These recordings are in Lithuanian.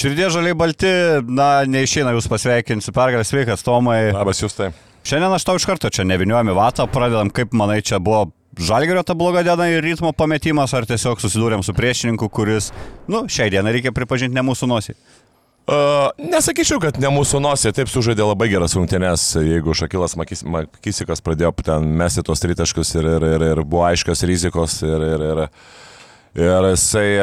Širdie žaliai balti, na, neišeina jūs pasveikinti su pergalė, sveikas Tomai. Labas jūs tai. Šiandien aš tau iš karto čia neviniuojami vatą, pradedam, kaip manai, čia buvo žalgerio ta bloga diena ir ritmo pametimas, ar tiesiog susidūrėm su priešininku, kuris, nu, šiai dienai reikia pripažinti ne mūsų nosį. Uh, nesakyčiau, kad ne mūsų nosė, taip sužaidė labai geras rungtynės, jeigu Šakilas Makis, Makisikas pradėjo ten mesti tos tritaškus ir, ir, ir, ir buvo aiškios rizikos ir, ir, ir Ir jisai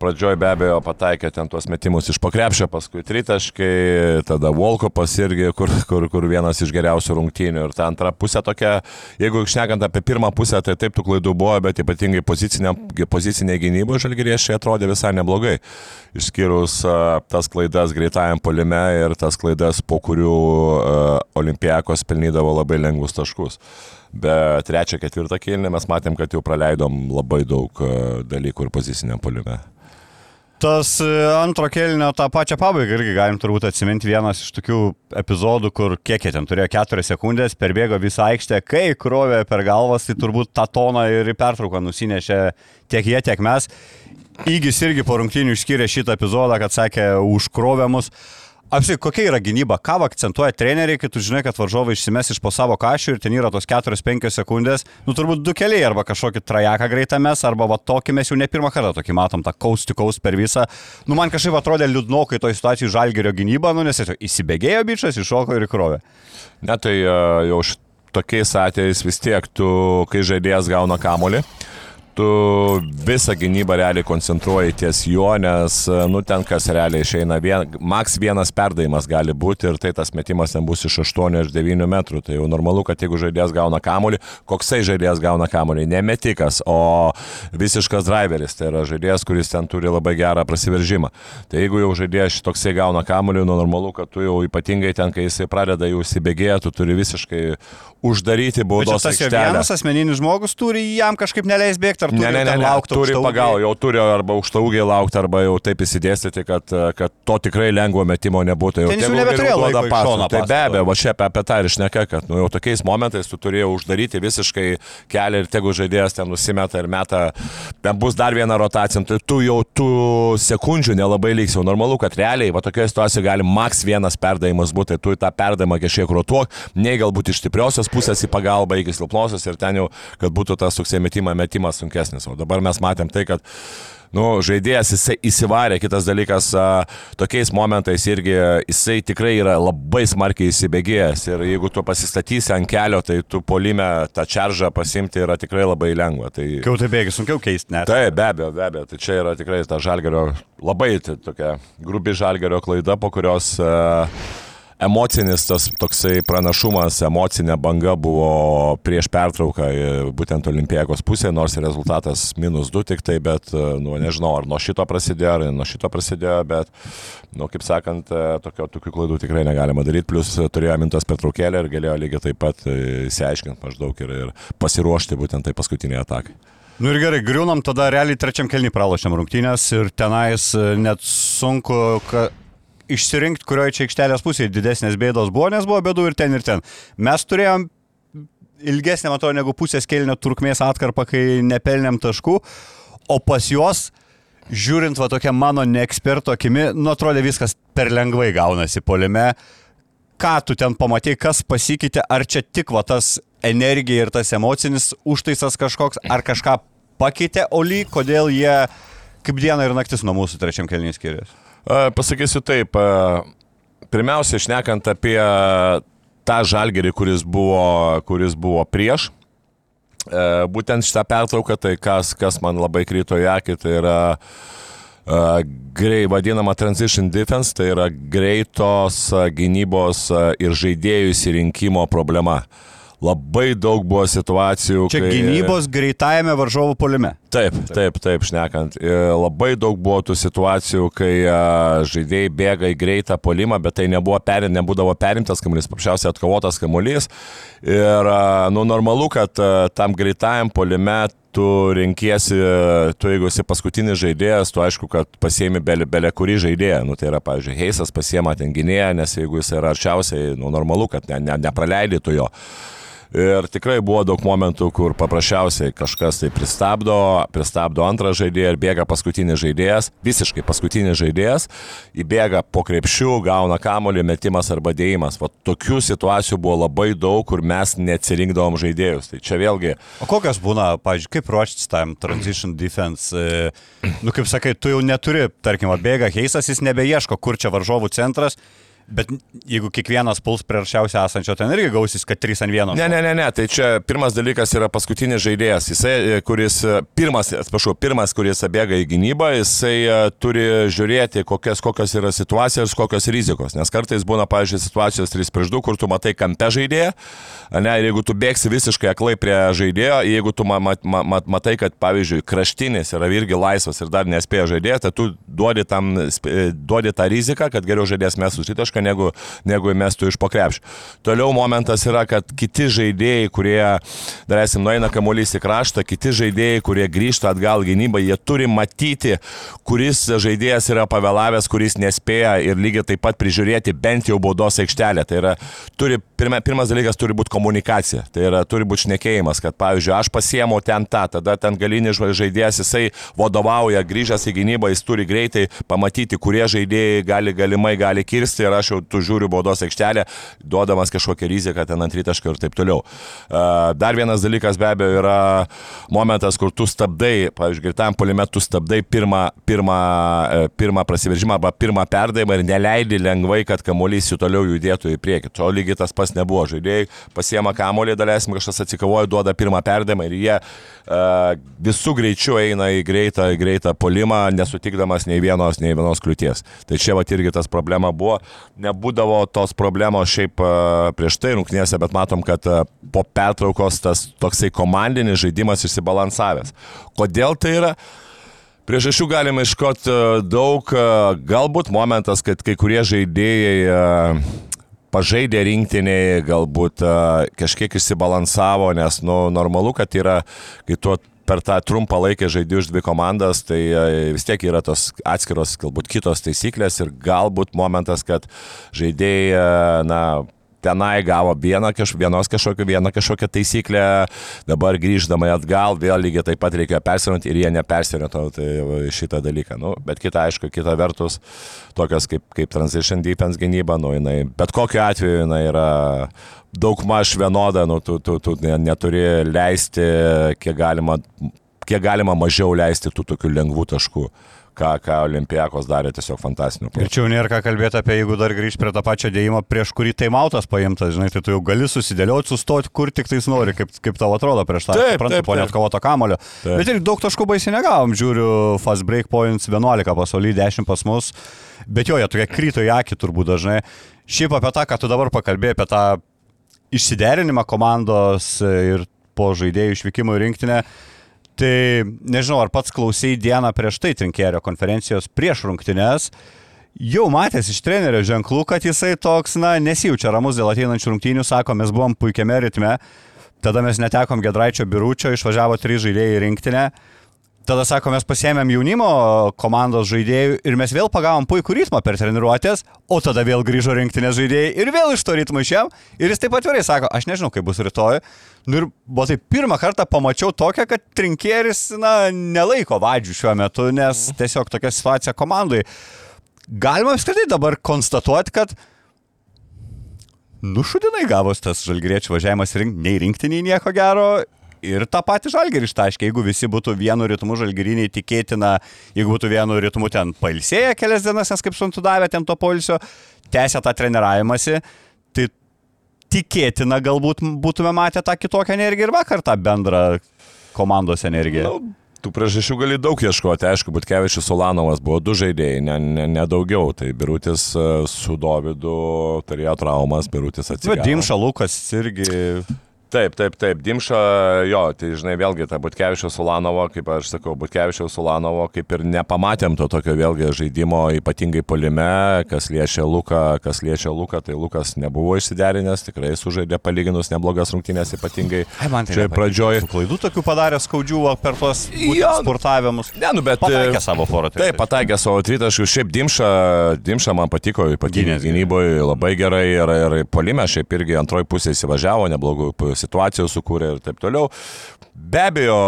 pradžioj be abejo pataikė ten tuos metimus iš pakrepšio, paskui tritaškai, tada Volkopas irgi, kur, kur, kur vienas iš geriausių rungtynių. Ir ta antra pusė tokia, jeigu šnekant apie pirmą pusę, tai taip tų klaidų buvo, bet ypatingai pozicinė, pozicinė gynyba žalgyriešiai atrodė visai neblogai. Išskyrus uh, tas klaidas greitajam polime ir tas klaidas, po kurių uh, Olimpijakos pelnydavo labai lengvus taškus. Bet trečią, ketvirtą kėlinį mes matėm, kad jau praleidom labai daug e, dalykų ir poziciniam poliume. Tas e, antro kėlinio tą pačią pabaigą irgi galim turbūt atsiminti vienas iš tokių epizodų, kur kiek jie ten turėjo keturias sekundės, perbėgo visą aikštę, kai krovė per galvas, tai turbūt tą toną ir į pertrauką nusinešė tiek jie, tiek mes. Įgis irgi po rungtynių išskyrė šitą epizodą, kad sakė, užkrovė mus. Apsiai, kokia yra gynyba? Ką akcentuoja treneriai, kai tu žinai, kad varžovai išsimes iš po savo kašių ir ten yra tos 4-5 sekundės, nu turbūt du keliai, arba kažkokį trajeką greitą mes, arba va tokį mes jau ne pirmą kartą tokį matom, tą coast per visą. Nu man kažkaip atrodė liūdnokai toj situacijai žalgerio gynyba, nu nes tiesiog įsibėgėjo bičias, iššoko ir įkrovė. Ne, tai uh, jau tokiais atvejais vis tiek tu, kai žaidėjas gauna kamolį, tu visą gynybą realiai koncentruoji ties juo, nes, nu, ten kas realiai išeina, vien, maks vienas perdavimas gali būti ir tai tas metimas ten bus iš 8 ar 9 metrų. Tai jau normalu, kad jeigu žaidėjas gauna kamolį, koksai žaidėjas gauna kamolį, ne metikas, o visiškas driveris, tai yra žaidėjas, kuris ten turi labai gerą prasiveržimą. Tai jeigu jau žaidėjas toksai gauna kamolį, nu, normalu, kad tu jau ypatingai ten, kai jisai pradeda jau įsibėgėti, tu turi visiškai uždaryti baudos aikštelę. Tas vienas asmeninis žmogus turi jam kažkaip neleis bėgti ar turi ne, ne, ne, ne, laukti. Turi pagal, jau turi arba aukštaugiai laukti, arba jau taip įsidėstyti, kad, kad to tikrai lengvo metimo nebūtų. Jau ten nebeturėjo laiko pasą. Tai be abejo, va čia apie, apie tą ir šneka, kad nu, jau tokiais momentais tu turėjai uždaryti visiškai kelią ir tegu žaidėjas ten nusimeta ir meta, ten bus dar viena rotacija, tai tu jau tų sekundžių nelabai liks. Jau normalu, kad realiai va tokioje situacijoje gali maks vienas perdavimas būti, tai tu tą perdavimą kažkiek rotuok, nei galbūt iš stipriosios pusės į pagalbą iki silpnosios ir ten jau, kad būtų tas toksai metimas, metimas sunkesnis. O dabar mes matėm tai, kad nu, žaidėjas jisai įsivarė, kitas dalykas, tokiais momentais irgi jisai tikrai yra labai smarkiai įsibėgėjęs ir jeigu tu pasistatysi ant kelio, tai tu polime tą čaržą pasimti yra tikrai labai lengva. Tai... Kai tai bėgi, sunkiau keisti net. Taip, be abejo, be abejo, tai čia yra tikrai ta žalgerio, labai tai, tokia grubi žalgerio klaida, po kurios a, emocinis tas toksai pranašumas, emocinė banga buvo prieš pertrauką būtent Olimpijos pusėje, nors rezultatas minus 2 tik tai, bet, nu, nežinau, ar nuo šito prasidėjo, ar nuo šito prasidėjo, bet, nu, kaip sakant, tokio, tokių klaidų tikrai negalima daryti, plus turėjo mintas pertraukėlę ir galėjo lygiai taip pat įsiaiškinti maždaug ir, ir pasiruošti būtent tai paskutiniai atakai. Nu ir gerai, griūnam tada realiai trečiam kelnį pralošiam rungtynės ir tenais net sunku, kad išsirinkti, kurioje čia aikštelės pusėje didesnės bėdos buvo, nes buvo bėdų ir ten, ir ten. Mes turėjom ilgesnė, matau, negu pusės kelnio trukmės atkarpą, kai nepelnėm taškų, o pas juos, žiūrint va tokia mano neeksperto akimi, nu atrodė viskas per lengvai gaunasi polime. Ką tu ten pamatai, kas pasikeitė, ar čia tik va tas energija ir tas emocinis užtaisas kažkoks, ar kažką pakeitė Oli, kodėl jie kaip diena ir naktis nuo mūsų trečiam kelnys skiriasi? Pasakysiu taip, pirmiausia, šnekant apie tą žalgerį, kuris buvo, kuris buvo prieš, būtent šitą pertrauką, tai kas, kas man labai kryto į akį, tai yra grei, vadinama transition defense, tai yra greitos gynybos ir žaidėjų įsirinkimo problema. Labai daug buvo situacijų, Čia kai... gynybos greitajame varžovų polime. Taip, taip, taip, šnekant. E, Labai daug buvo tų situacijų, kai a, žaidėjai bėga į greitą polimą, bet tai nebuvo perim, nebūdavo perimtas kamuolys, paprasčiausiai atkovotas kamuolys. Ir, a, nu, normalu, kad tam greitajam polime tu renkiesi, tu jeigu esi paskutinis žaidėjas, tu aišku, kad pasiemi belė, belė kurį žaidėją. Nu, tai yra, pavyzdžiui, Heisas pasiema ten gynėją, nes jeigu jis yra arčiausiai, nu, normalu, kad ne, ne, nepraleidai tu jo. Ir tikrai buvo daug momentų, kur paprasčiausiai kažkas tai pristabdo, pristabdo antrą žaidėją ir bėga paskutinis žaidėjas, visiškai paskutinis žaidėjas, įbėga po krepšių, gauna kamolį, metimas arba dėjimas. Va tokių situacijų buvo labai daug, kur mes neatsirinkdavom žaidėjus. Tai čia vėlgi O kokios būna, pavyzdžiui, kaip ruoštis tam transition defense? e, Nu, kaip sakai, tu jau neturi, tarkim, atbėga Heisas, jis nebeieško, kur čia varžovų centras. Bet jeigu kiekvienas puls prie arčiausiai esančio, ten irgi gausis, kad 3 ant 1. Ne, ne, ne, ne, tai čia pirmas dalykas yra paskutinis žaidėjas. Jisai, e, kuris, e, pirmas, atsiprašau, pirmas, kuris bėga į gynybą, jisai e, turi žiūrėti, kokios, kokios yra situacijos, kokios rizikos. Nes kartais būna, pavyzdžiui, situacijos 3 prieš 2, kur tu matai kampe žaidėją, ne, ir jeigu tu bėgsi visiškai aklai prie žaidėjo, jeigu tu ma, ma, ma, ma, matai, kad, pavyzdžiui, kraštinis yra irgi laisvas ir dar nespėja žaidėjas, tai tu duodi, tam, duodi tą riziką, kad geriau žaidėjas mes susitašką, negu, negu mestų iš pokrepšio. Toliau momentas yra, kad kiti žaidėjai, kurie, dar esim, nueina kamuolys į kraštą, kiti žaidėjai, kurie grįžta atgal gynybą, jie turi matyti, kuris žaidėjas yra pavėlavęs, kuris nespėja ir lygiai taip pat prižiūrėti bent jau baudos aikštelę. Tai yra, turi, pirma, pirmas dalykas turi būti komunikacija. Tai yra, turi būti šnekėjimas, kad, pavyzdžiui, aš pasiemu ten tą, tada ten galinis žaidėjas, jisai vadovauja, grįžęs į gynybą, jis turi greitai pamatyti, kurie žaidėjai gali galimai gali kirsti ir aš jau tu žiūriu baudos aikštelę, duodamas kažkokią riziką ten ant rytašką ir taip toliau. Uh, Dar vienas dalykas be abejo yra momentas, kur tu stabdai, pavyzdžiui, greitam polime tu stabdai pirmą, pirmą, e, pirmą prasiveržimą arba pirmą perdavimą ir neleidi lengvai, kad kamuolys jų toliau judėtų į priekį. To lygiai tas pas nebuvo. Žaidėjai pasiema kamuolį, dalėsim kažkas atsikavoja, duoda pirmą perdavimą ir jie uh, visų greičių eina į greitą, į greitą polimą, nesutikdamas nei vienos, nei vienos kliūties. Tai čia va irgi tas problema buvo. Nebūdavo tos problemos šiaip uh, prieš tai rungtynėse, bet matom, kad uh, po pertraukos tas toksai komandinis žaidimas išsibalansavęs. Kodėl tai yra? Priežasčių galima iškoti daug, e, galbūt momentas, kad kai kurie žaidėjai e, pažaidė rinktiniai, galbūt e, kažkiek išsibalansavo, nes nu, normalu, kad yra, kai tu per tą trumpą laiką žaidži už dvi komandas, tai e, vis tiek yra tos atskiros, galbūt kitos taisyklės ir galbūt momentas, kad žaidėjai, e, na, tenai gavo vieną, kaž, vienos kažkokią, vieną kažkokią taisyklę, dabar grįždama atgal vėl lygiai taip pat reikėjo persirinkti ir jie nepersirinkto tai šitą dalyką. Nu, bet kita, aišku, kita vertus, tokios kaip, kaip transition defense gynyba, nu, jinai, bet kokiu atveju jinai yra daug maž vienoda, nu, tu, tu, tu ne- neturi leisti, kiek galima, kiek galima mažiau leisti tų tokių lengvų taškų. Ką, ką Olimpijakos darė tiesiog fantastiniu. Ir čia jau nėra ką kalbėti apie, jeigu dar grįž prie tą pačią dėjimą, prieš kurį taimautas paimtas, žinai, tai tu jau gali susidėlioti, sustoti, kur tik tais nori, kaip, kaip tau atrodo prieš tą, suprantu, po net kovoto kamulio. Bet ir daug taškų baisiai negavom, žiūriu, fast break points 11 pasaulyje, 10 pas mus, bet jo, jie tokie kryto į akį turbūt dažnai. Šiaip apie tą, ką tu dabar pakalbėjai, apie tą išsiderinimą komandos ir po žaidėjų išvykimo į rinktinę. Tai nežinau, ar pats klausai dieną prieš tai trinkėrio konferencijos prieš rungtynes. Jau matęs iš trenerio ženklų, kad jisai toks, na, nesijaučia ramus dėl ateinančių rungtynių, sako, mes buvom puikiame ritme, tada mes netekom Gedraičio biručio, išvažiavo trys žaidėjai į rinktinę, tada sako, mes pasėmėm jaunimo komandos žaidėjų ir mes vėl pagavom puikų ritmą per treniruotės, o tada vėl grįžo rinktinės žaidėjai ir vėl iš to ritmo išėjom ir jis taip atvirai sako, aš nežinau, kaip bus rytoj. Nu ir buvo tai pirmą kartą pamačiau tokią, kad trinkėris, na, nelaiko vadžių šiuo metu, nes tiesiog tokia situacija komandai. Galima apskritai dabar konstatuoti, kad nušudinai gavos tas žalgriečių važiavimas rink, nei rinkti, nei nieko gero. Ir tą patį žalgerį ištaškė, jeigu visi būtų vienu ritmu žalgeriniai tikėtina, jeigu būtų vienu ritmu ten pailsėję kelias dienas, nes kaip suntu davė ten to poilsio, tęsė tą treniravimąsi, tai tikėtina galbūt būtume matę tą kitokią energiją ir vakar tą bendrą komandos energiją. Nu, tų priežasčių gali daug ieškoti. Aišku, Butkevičius Solanovas buvo du žaidėjai, ne, ne, ne daugiau. Tai Birutis e, su Dovydu turėjo traumas, Birutis atsigavo. Dimša Lukas irgi. Taip, taip, taip, Dimša, jo, tai žinai, vėlgi tą Butkevičiaus Ulanovo, kaip aš sakau, Butkevičiaus Ulanovo, kaip ir nepamatėm to tokio vėlgi žaidimo, ypatingai polime, kas liečia Luką, kas liečia Luką, tai Lukas nebuvo išsiderinęs, tikrai sužaidė palyginus neblogas rungtynės, ypatingai Ai, man tai čia nepatiko. pradžioj. Tų Klaidų tokių padarė skaudžių per tuos Jo. sportavimus. Ne, nu, bet... Pataikė savo porą. Taip, pataikė savo tritaškių. Šiaip Dimša, Dimša man patiko, ypatingai gynyboje labai gerai ir, ir polime šiaip irgi antroji pusė įsivažiavo, neblogų situacijų sukūrė ir taip toliau. Be abejo,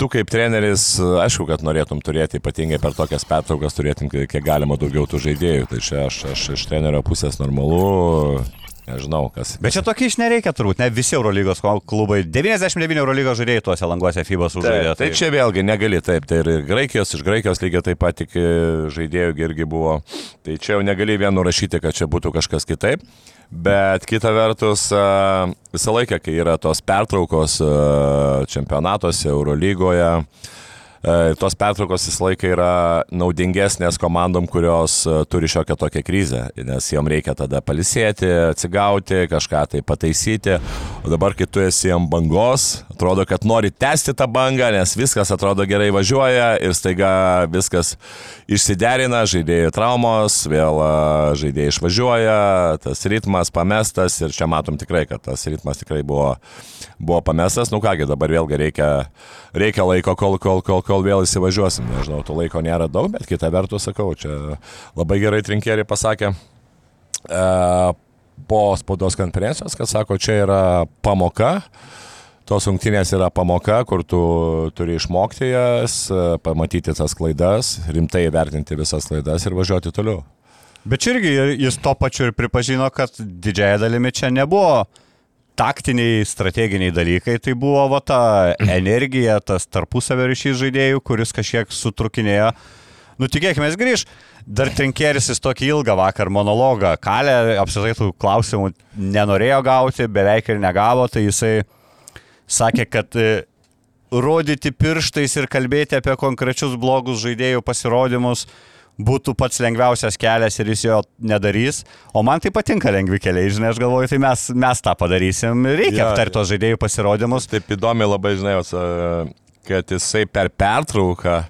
tu kaip treneris, aišku, kad norėtum turėti ypatingai per tokias pertraukas, turėtum kiek galima daugiau tų žaidėjų. Tai čia aš, aš iš trenerio pusės normalu, nežinau, kas. Bet čia tokį iš nereikia turbūt, ne visi Eurolygos klubai, 99 Eurolygos žaidėjai tuose languose FIBA sužaidė. Tai, tai čia vėlgi negali taip, tai ir Graikijos, iš Graikijos lygiai taip pat tik e, žaidėjų irgi buvo. Tai čia jau negali vien nurašyti, kad čia būtų kažkas kitaip. Bet kita vertus, e, visą laiką, kai yra tos pertraukos e, čempionatuose, Eurolygoje, tos pertraukos visą laiką yra naudingesnės komandom, kurios e, turi šiokią tokią krizę, nes jom reikia tada palisėti, atsigauti, kažką tai pataisyti. O dabar, kai tu esi ant bangos, atrodo, kad nori tęsti tą bangą, nes viskas atrodo gerai važiuoja ir staiga viskas išsiderina, žaidėjų traumos, vėl a, žaidėjai išvažiuoja, tas ritmas pamestas ir čia matom tikrai, kad tas ritmas tikrai buvo, buvo pamestas. Nu kągi, dabar vėlgi reikia, reikia laiko, kol, kol, kol, kol vėl įsivažiuosim. Nežinau, to laiko nėra daug, bet kita vertus sakau, čia labai gerai trinkėri pasakė. E, po spaudos konferencijos, kad sako, čia yra pamoka, tos rungtynės yra pamoka, kur tu turi išmokti jas, e, pamatyti tas klaidas, rimtai vertinti visas klaidas ir važiuoti toliau. Bet irgi jis to pačiu ir pripažino, kad didžiaja dalimi čia nebuvo taktiniai, strateginiai dalykai, tai buvo va ta energija, tas tarpusavio ryšys žaidėjų, kuris kažkiek sutrukinėjo. Nu tikėkime, grįž. Dar Trinkeris jis tokį ilgą vakar monologą kalė, apsitai tų klausimų nenorėjo gauti, beveik ir negavo, tai jisai sakė, kad e, rodyti pirštais ir kalbėti apie konkrečius blogus žaidėjų pasirodymus būtų pats lengviausias kelias ir jis jo nedarys. O man tai patinka lengvi keliai, žinai, aš galvoju, tai mes, mes tą padarysim. Reikia Jo, aptarti tos žaidėjų pasirodymus. Taip įdomi labai, žinai, e, kad jisai per pertrauką,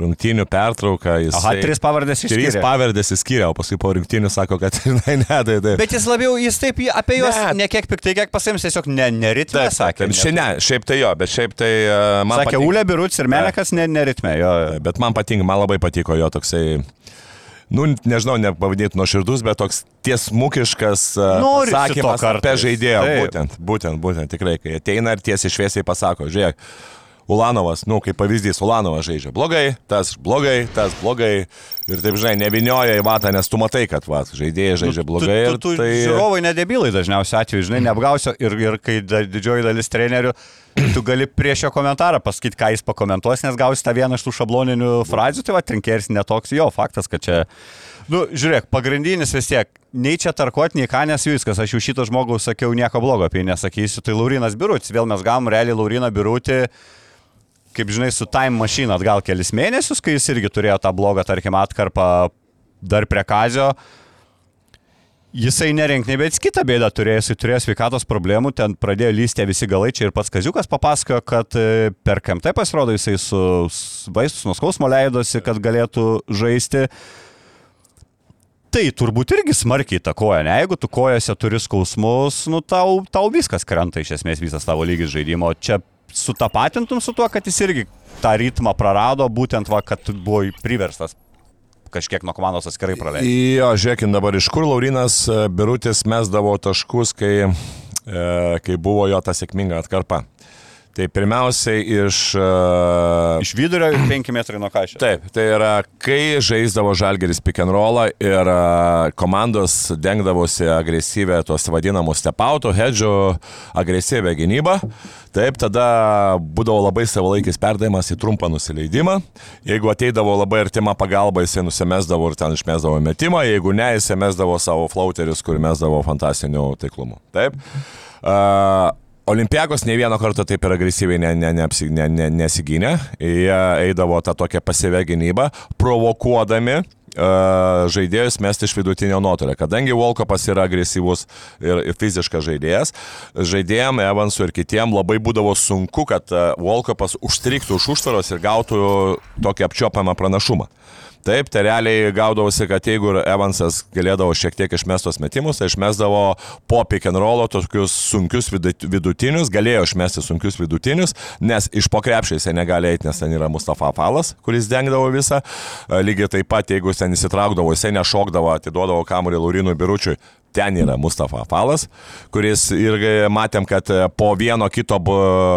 rungtynių pertrauką, jis... Aha, tris pavardės išskyrė. pavardės įskyrė, o paskui po rungtynių sako, kad žinai, ne, tai taip. Bet jis labiau, jis taip apie juos Ne. ne, ne kiek piktai, kiek pasims, tiesiog ne, neritme, Taip, sakė. taip, ne, šiaip tai jo, bet šiaip tai e, man Sakė Ulė Biruts ir Melekas ne, neritme. Jo. Bet man patinka, man labai patiko jo toksai, nu, nežinau, nepavadinti nuoširdus, bet toks tiesmukiškas e, Norisi sakymas apie žaidėją. Būtent, būtent, būtent, tikrai, kai ateina ir tiesiai šviesiai pasako, žiūrėk. Ulanovas, nu, kaip pavyzdys, Ulanovas žaidžia blogai, tas blogai, tas blogai. Ir taip, žinai, nevinioja į vatą, nes tu matai, kad va, žaidėjai žaidžia blogai. Nu, Tu, tu, tu ir tai... žiūrovai nedebilai dažniausiai atveju, žinai, neapgausio ir, ir kai da, didžioji dalis trenerių, tu gali prieš jo komentarą pasakyti, ką jis pakomentuos, nes gausi tą vieną iš tų šabloninių frazių, tai va, trinkeris netoks, jo, faktas, kad čia... Nu, žiūrėk, pagrindinis vis tiek, nei čia tarkot, nei ką, nes viskas, aš jau šito žmogaus sakiau nieko blogo apie jį nesakysiu, tai Laurinas Birutis, vėl mes gavom realiai Lauriną Birutį, kaip žinai, su Time Machine atgal kelis mėnesius, kai jis irgi turėjo tą blogą, tarkim, atkarpą dar prie Kazio. Jisai nerink nei bet kitą bėdą turėjo, jisai turėjo sveikatos problemų, ten pradėjo lysti visi galai, čia ir pats Kaziukas papasakojo, kad e, per KMT pasirodo jisai su vaistus nuo skausmo leidosi, kad galėtų žaisti. Tai turbūt irgi smarkiai įtakoja, ne? Jeigu tu kojose turi skausmus, nu tau, tau viskas krenta iš esmės visas tavo lygis žaidimo. Čia sutapatintum su tuo, kad jis irgi tą ritmą prarado, būtent va, kad buvo priverstas kažkiek nuo komandos atskirai praleisti. Jo, žiūrėkit dabar, iš kur Laurinas e, Birutis mesdavo taškus, kai, e, kai buvo jo ta sėkminga atkarpa. Tai pirmiausiai iš... e, Iš vidurio 5 metrai nuo kažio. Taip, tai yra, kai žaisdavo Žalgeris pick and rollą ir a, komandos dengdavosi agresyvę tos vadinamus stepauto, hedžio agresyvę gynybą, taip, tada būdavo labai savalaikis perdavimas į trumpą nusileidimą. Jeigu ateidavo labai artima pagalba, jisai nusimesdavo ir ten išmesdavo metimą, jeigu ne, jisai mesdavo savo flauterius, kur mesdavo fantastinių taiklumų. Taip. A, Olimpiakos ne vieną kartą taip ir agresyviai ne, ne, neapsi, ne, ne, nesigynė. Jie eidavo tą tokią pasivę gynybą, provokuodami uh, žaidėjus mesti iš vidutinio nuotolio. Kadangi Volkopas yra agresyvus ir, fiziškas žaidėjas, žaidėjim Evansui ir kitiem labai būdavo sunku, kad uh, Volkopas užstriktų už užtvaros ir gautų tokį apčiopiamą pranašumą. Taip, tai realiai gaudavosi, kad jeigu Evansas galėdavo šiek tiek išmestos metimus, tai išmesdavo po pick and rollo tokius sunkius vidutinius, galėjo išmesti sunkius vidutinius, nes iš pokrepšio jisai negali eiti, nes ten yra Mustafa Falas, kuris dengdavo visą. Lygiai taip pat, jeigu ten įsitraukdavo, jisai nešokdavo, atiduodavo kamuolį Laurinui Biručiui, ten yra Mustafa Falas, kuris irgi matėm, kad po vieno kito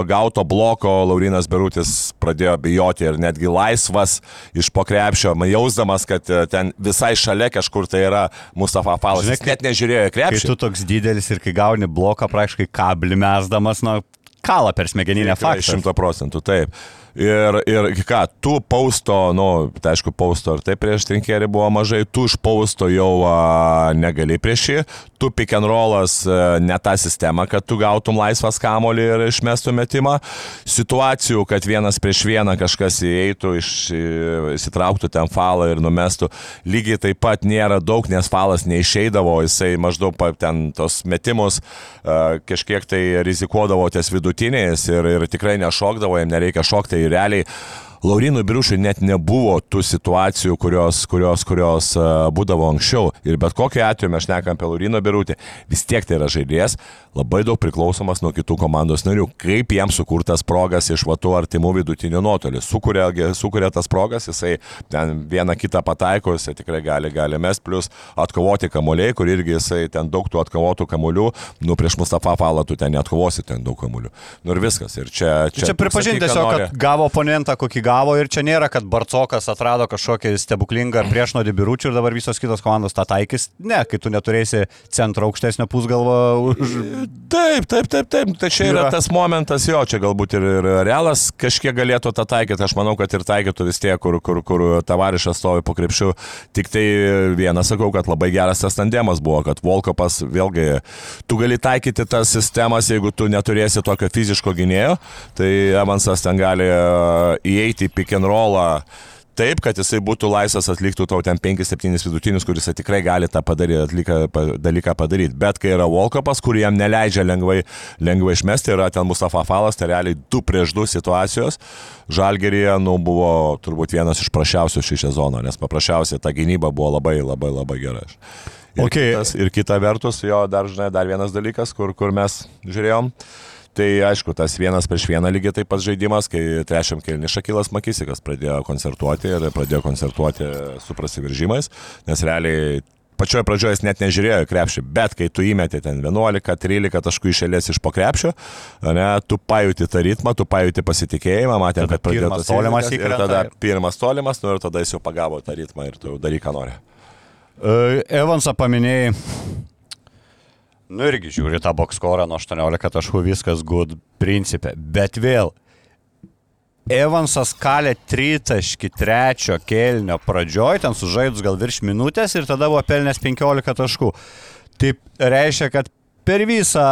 gauto bloko Laurinas Berutis pradėjo bijoti ir netgi laisvas iš pokrepšio, jausdamas, kad ten visai šalia kažkur tai yra Mustafa Falas. Žinai, net nežiūrėjo į krepšį. Kai tu toks didelis ir kai gauni bloką, praktiškai kablį mesdamas, nu, kalą per smegeninę faktą. Šimta procentų, taip. Ir, ir ką, tu pausto, nu, tai aišku, pausto ir taip prieš trinkerį buvo mažai, tu iš pausto jau a, negali prieš jį, tu pick and rollas a, ne tą sistemą, kad tu gautum laisvas kamolį ir išmestų metimą. Situacijų, kad vienas prieš vieną kažkas įeitų, iš, įsitrauktų ten falą ir numestų, lygiai taip pat nėra daug, nes falas neišeidavo, jisai maždaug ten tos metimus a, kažkiek tai rizikuodavo ties vidutiniais ir, ir tikrai nešokdavo, jam nereikia šokti realiai Laurinui Briušui net nebuvo tų situacijų, kurios, kurios, kurios uh, būdavo anksčiau. Ir bet kokiu atveju mes šnekam apie Lauriną Birutį, vis tiek tai yra žaidėjas, labai daug priklausomas nuo kitų komandos narių. Kaip jam sukurtas progas iš vatų artimų vidutinių nuotolių. Sukuria, sukuria tas progas, jisai ten vieną kitą pataiko, jisai tikrai gali, gali mes, plus atkovoti kamuoliai, kur irgi jisai ten daug tų atkovotų kamuolių, nu prieš Mustafa Falą tu ten atkovosi ten daug kamuolių. Nu ir viskas. Ir čia, čia, čia pripažinti tiesiog, nori... kad gavo oponentą, kokį gavo ir čia nėra, kad Barcokas atrado kažkokį stebuklingą priešnuodį biručių ir dabar visos kitos komandos tą taikys. Ne, kai tu neturėsi centro aukštesnio pusgalvo už... Taip, taip, taip, taip. Tai čia yra, yra tas momentas, jo, čia galbūt ir, ir realas kažkiek galėtų tą taikyti. Aš manau, kad ir taikytų vis tiek, kur, kur, kur tavarišas stovi po krepšiu. Tik tai vieną sakau, kad labai geras tas tandemas buvo, kad Volkopas vėlgi, tu gali taikyti tas sistemas, jeigu tu neturėsi tokio fiziško gynėjo, tai Evansas ten gali įeiti į pick and rollą taip, kad jisai būtų laisvas atliktų tau ten 5-7 vidutinius, kuris tikrai gali tą padaryti, atliką, dalyką padaryti. Bet kai yra Volkopas, kur jam neleidžia lengvai, lengvai išmesti, yra ten Mustafa Falas, tai realiai 2 prieš 2 situacijos. Žalgerija, nu, buvo turbūt vienas iš prašiausių šį sezoną, nes paprasčiausiai ta gynyba buvo labai, labai, labai gera. Ir, okay. kitas, ir kita vertus, jo dar, žinai, dar vienas dalykas, kur, kur mes žiūrėjom. Tai aišku, tas vienas prieš vieną lygiai taip pat žaidimas, kai trečiam kelni Šakilas Makisikas pradėjo koncertuoti ir pradėjo koncertuoti su prasiveržimais, nes realiai pačioje pradžioje jis net nežiūrėjo krepšį, bet kai tu įmeti ten 11-13 taškų išėlės iš po krepšio, ne, tu pajuti tą ritmą, tu pajuti pasitikėjimą, matėm, kad pradėjo tas tolimas ir tada pirmas tolimas, nu ir tada jis jau pagavo tą ritmą ir tu daryk, ką nori. Uh, Evansą paminėjai, Nu irgi žiūri tą bokskorą nuo 18 taškų, viskas good principė. Bet vėl, Evansas kalė tritaškį trečio kelnio pradžioj, ten sužaidus gal virš minutės ir tada buvo pelnęs 15 taškų. Taip reiškia, kad per visą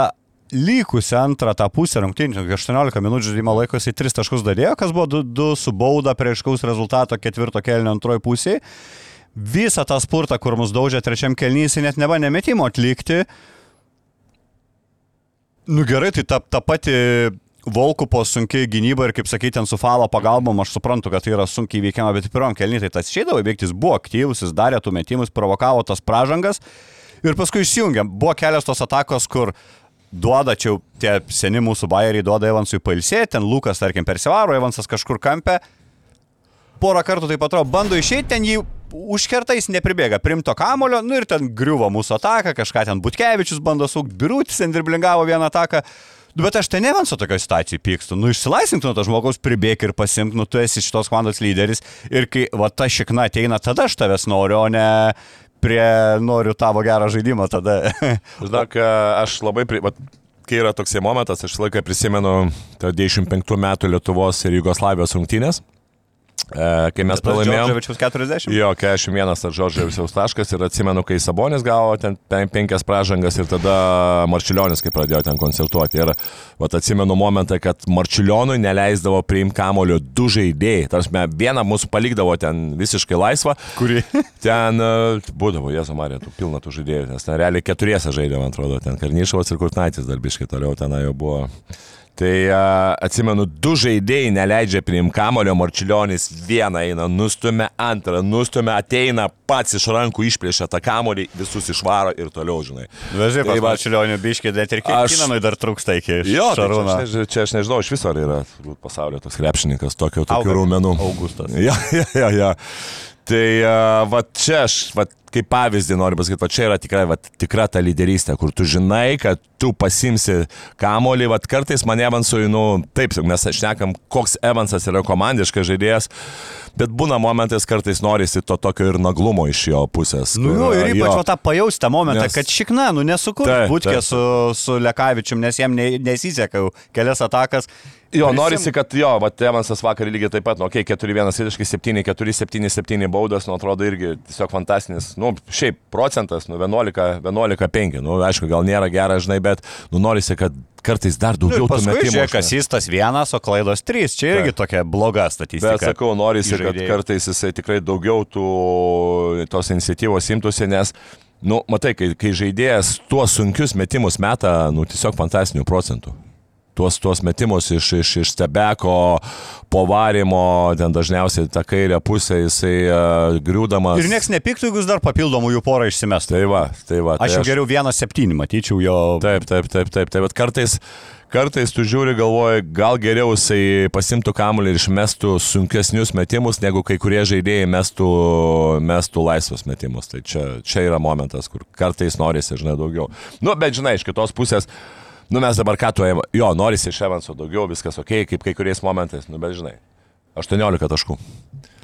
likusią antrą tą pusę rungtynių, 18 minučių žaidimo laiko jisai 3 taškus dadėjo, kas buvo 2, 2 su bauda prie iškaus rezultato ketvirto kelnio antroji pusė. Visą tą spurtą, kur mus daužė trečiam kelnys, net nebandė metimo atlikti. Nu gerai, tai ta, ta pati Volkupo sunkiai gynyba ir, kaip sakyti, ten su falo pagalbom, aš suprantu, kad tai yra sunkiai veikiama, bet pirmam kelnį tai tas išeidavo veikti, jis buvo aktyvus, jis darė tų metimus, provokavo tas pražangas ir paskui išjungė. Buvo kelios tos atakos, kur duoda, čia tie seni mūsų bairiai duoda Evansui pailsėti, ten Lukas, tarkim, persivaro, Evansas kažkur kampe, porą kartų taip atrodo, bando išeiti, ten jį užkerta, jis nepribėga, primto kamulio, nu ir ten griuvo mūsų ataka, kažką ten Butkevičius bando sukti, Birutis ten dirblingavo vieną ataką. Nu, bet aš ten ne vienso tokio situacijų pykstu. Nu, išsilaisvink nuo to žmogaus, pribėk ir pasimk, nu, tu esi šitos komandos lyderis. Ir kai va ta šikna ateina, tada aš tavęs noriu, o ne prie noriu tavo gerą žaidimą tada. Žinok, aš labai, pri... va, kai yra toksai momentas, aš laiką prisimenu 25 metų Lietuvos ir Jugoslavijos rungtynės kai mes pralaimėjome. Džordževičius 40. Jo, 41 ar Žorževičiaus taškas ir atsimenu, kai Sabonis gavo ten pen- penkias pražangas ir tada Marčiulionis, kai pradėjo ten koncertuoti. Ir vat, atsimenu momentą, kad Marčiulionui neleisdavo priimti kamulio du žaidėjai. Tarsi vieną mūsų palikdavo ten visiškai laisvą. Kuri? Ten uh, būdavo, Jėzu Marija, tų pilna tų žaidėjų, nes ten realiai keturiese žaidė, man atrodo, ten Karnyšovas ir Kurtnaitis dar biškai toliau ten jau buvo. Tai uh, atsimenu, du žaidėjai neleidžia priimti kamulio, Marčiulionis vieną eina, nustumia antrą, nustumia, ateina pats iš rankų, išplėšia tą kamulį, visus išvaro ir toliau, žinai. Vežai, Tai tai va- va, Čiulionio biškį, bet ir Kinanui dar trūksta iki Jo, tai čia, Šarūno. aš nežinau, čia aš nežinau, iš viso ar yra pasaulio toks krepšininkas, tokio, Auga- raumenų. Augustas. Ja, ja, ja, ja. Tai uh, va čia aš, va, kaip pavyzdį noriu pasakyti, va čia yra tikrai, va, tikra ta lyderystė, kur tu žinai, kad tu pasimsi kamolį, va kartais man Evansui, nu, taip, mes šnekam, koks Evansas yra komandiškas žaidėjas, bet būna momentais kartais norisi to tokio ir naglumo iš jo pusės. Nu, kur, jo, ir ypač jo. tą pajausti tą momentą, Nes- kad šikna, nu nesukur Taip, būtkė taip. su, su Lekavičium, nes jam ne, nesiseka jau kelias atakas. Jo, Prisim- norisi, kad jo, va, Evansas vakar lygiai taip pat, nu, okei, okay, 4-1 visiškai 7, 4, 7, 7 baudas, nu, atrodo irgi tiesiog fantastinis, nu, šiaip procentas, nu, 11, 11, 5, nu, aišku, gal nėra geras, žinai, bet, nu, norisi, kad kartais dar Nu, daugiau ir tų metimų. žiūrėk, žinai. asistas vienas, o klaidos trys. Čia irgi Taip. tokia bloga statistika. Bet sakau, norisi, kad kartais jisai tikrai daugiau tų, tos iniciatyvos imtųsi, nes, nu, matai, kai, kai žaidėjas tuos sunkius metimus meta, nu, tiesiog fantastinių procentų. Tuos, tuos metimus iš, iš, iš stebeko, povarimo, ten dažniausiai tą kairę pusę jisai uh, griūdamas. Ir nieks nepiktų, jeigu jis dar papildomų jų porą išsimestų. Tai va, tai va. Tai Aš jau geriau vieną septynį matyčiau jo. Taip, taip, taip, taip, taip, bet kartais, kartais tu žiūri, galvoji, gal geriau jisai pasimtų kamuolį ir išmestų sunkesnius metimus, negu kai kurie žaidėjai mestų, mestų laisvus metimus. Tai čia, čia yra momentas, kur kartais norisi, žinai, daugiau. Nu, bet žinai, iš kitos pusės, nu mes dabar ką tu, jo, norisi iš Evanso daugiau, viskas ok, kaip kai kuriais momentais, nu bet žinai. 18 taškų.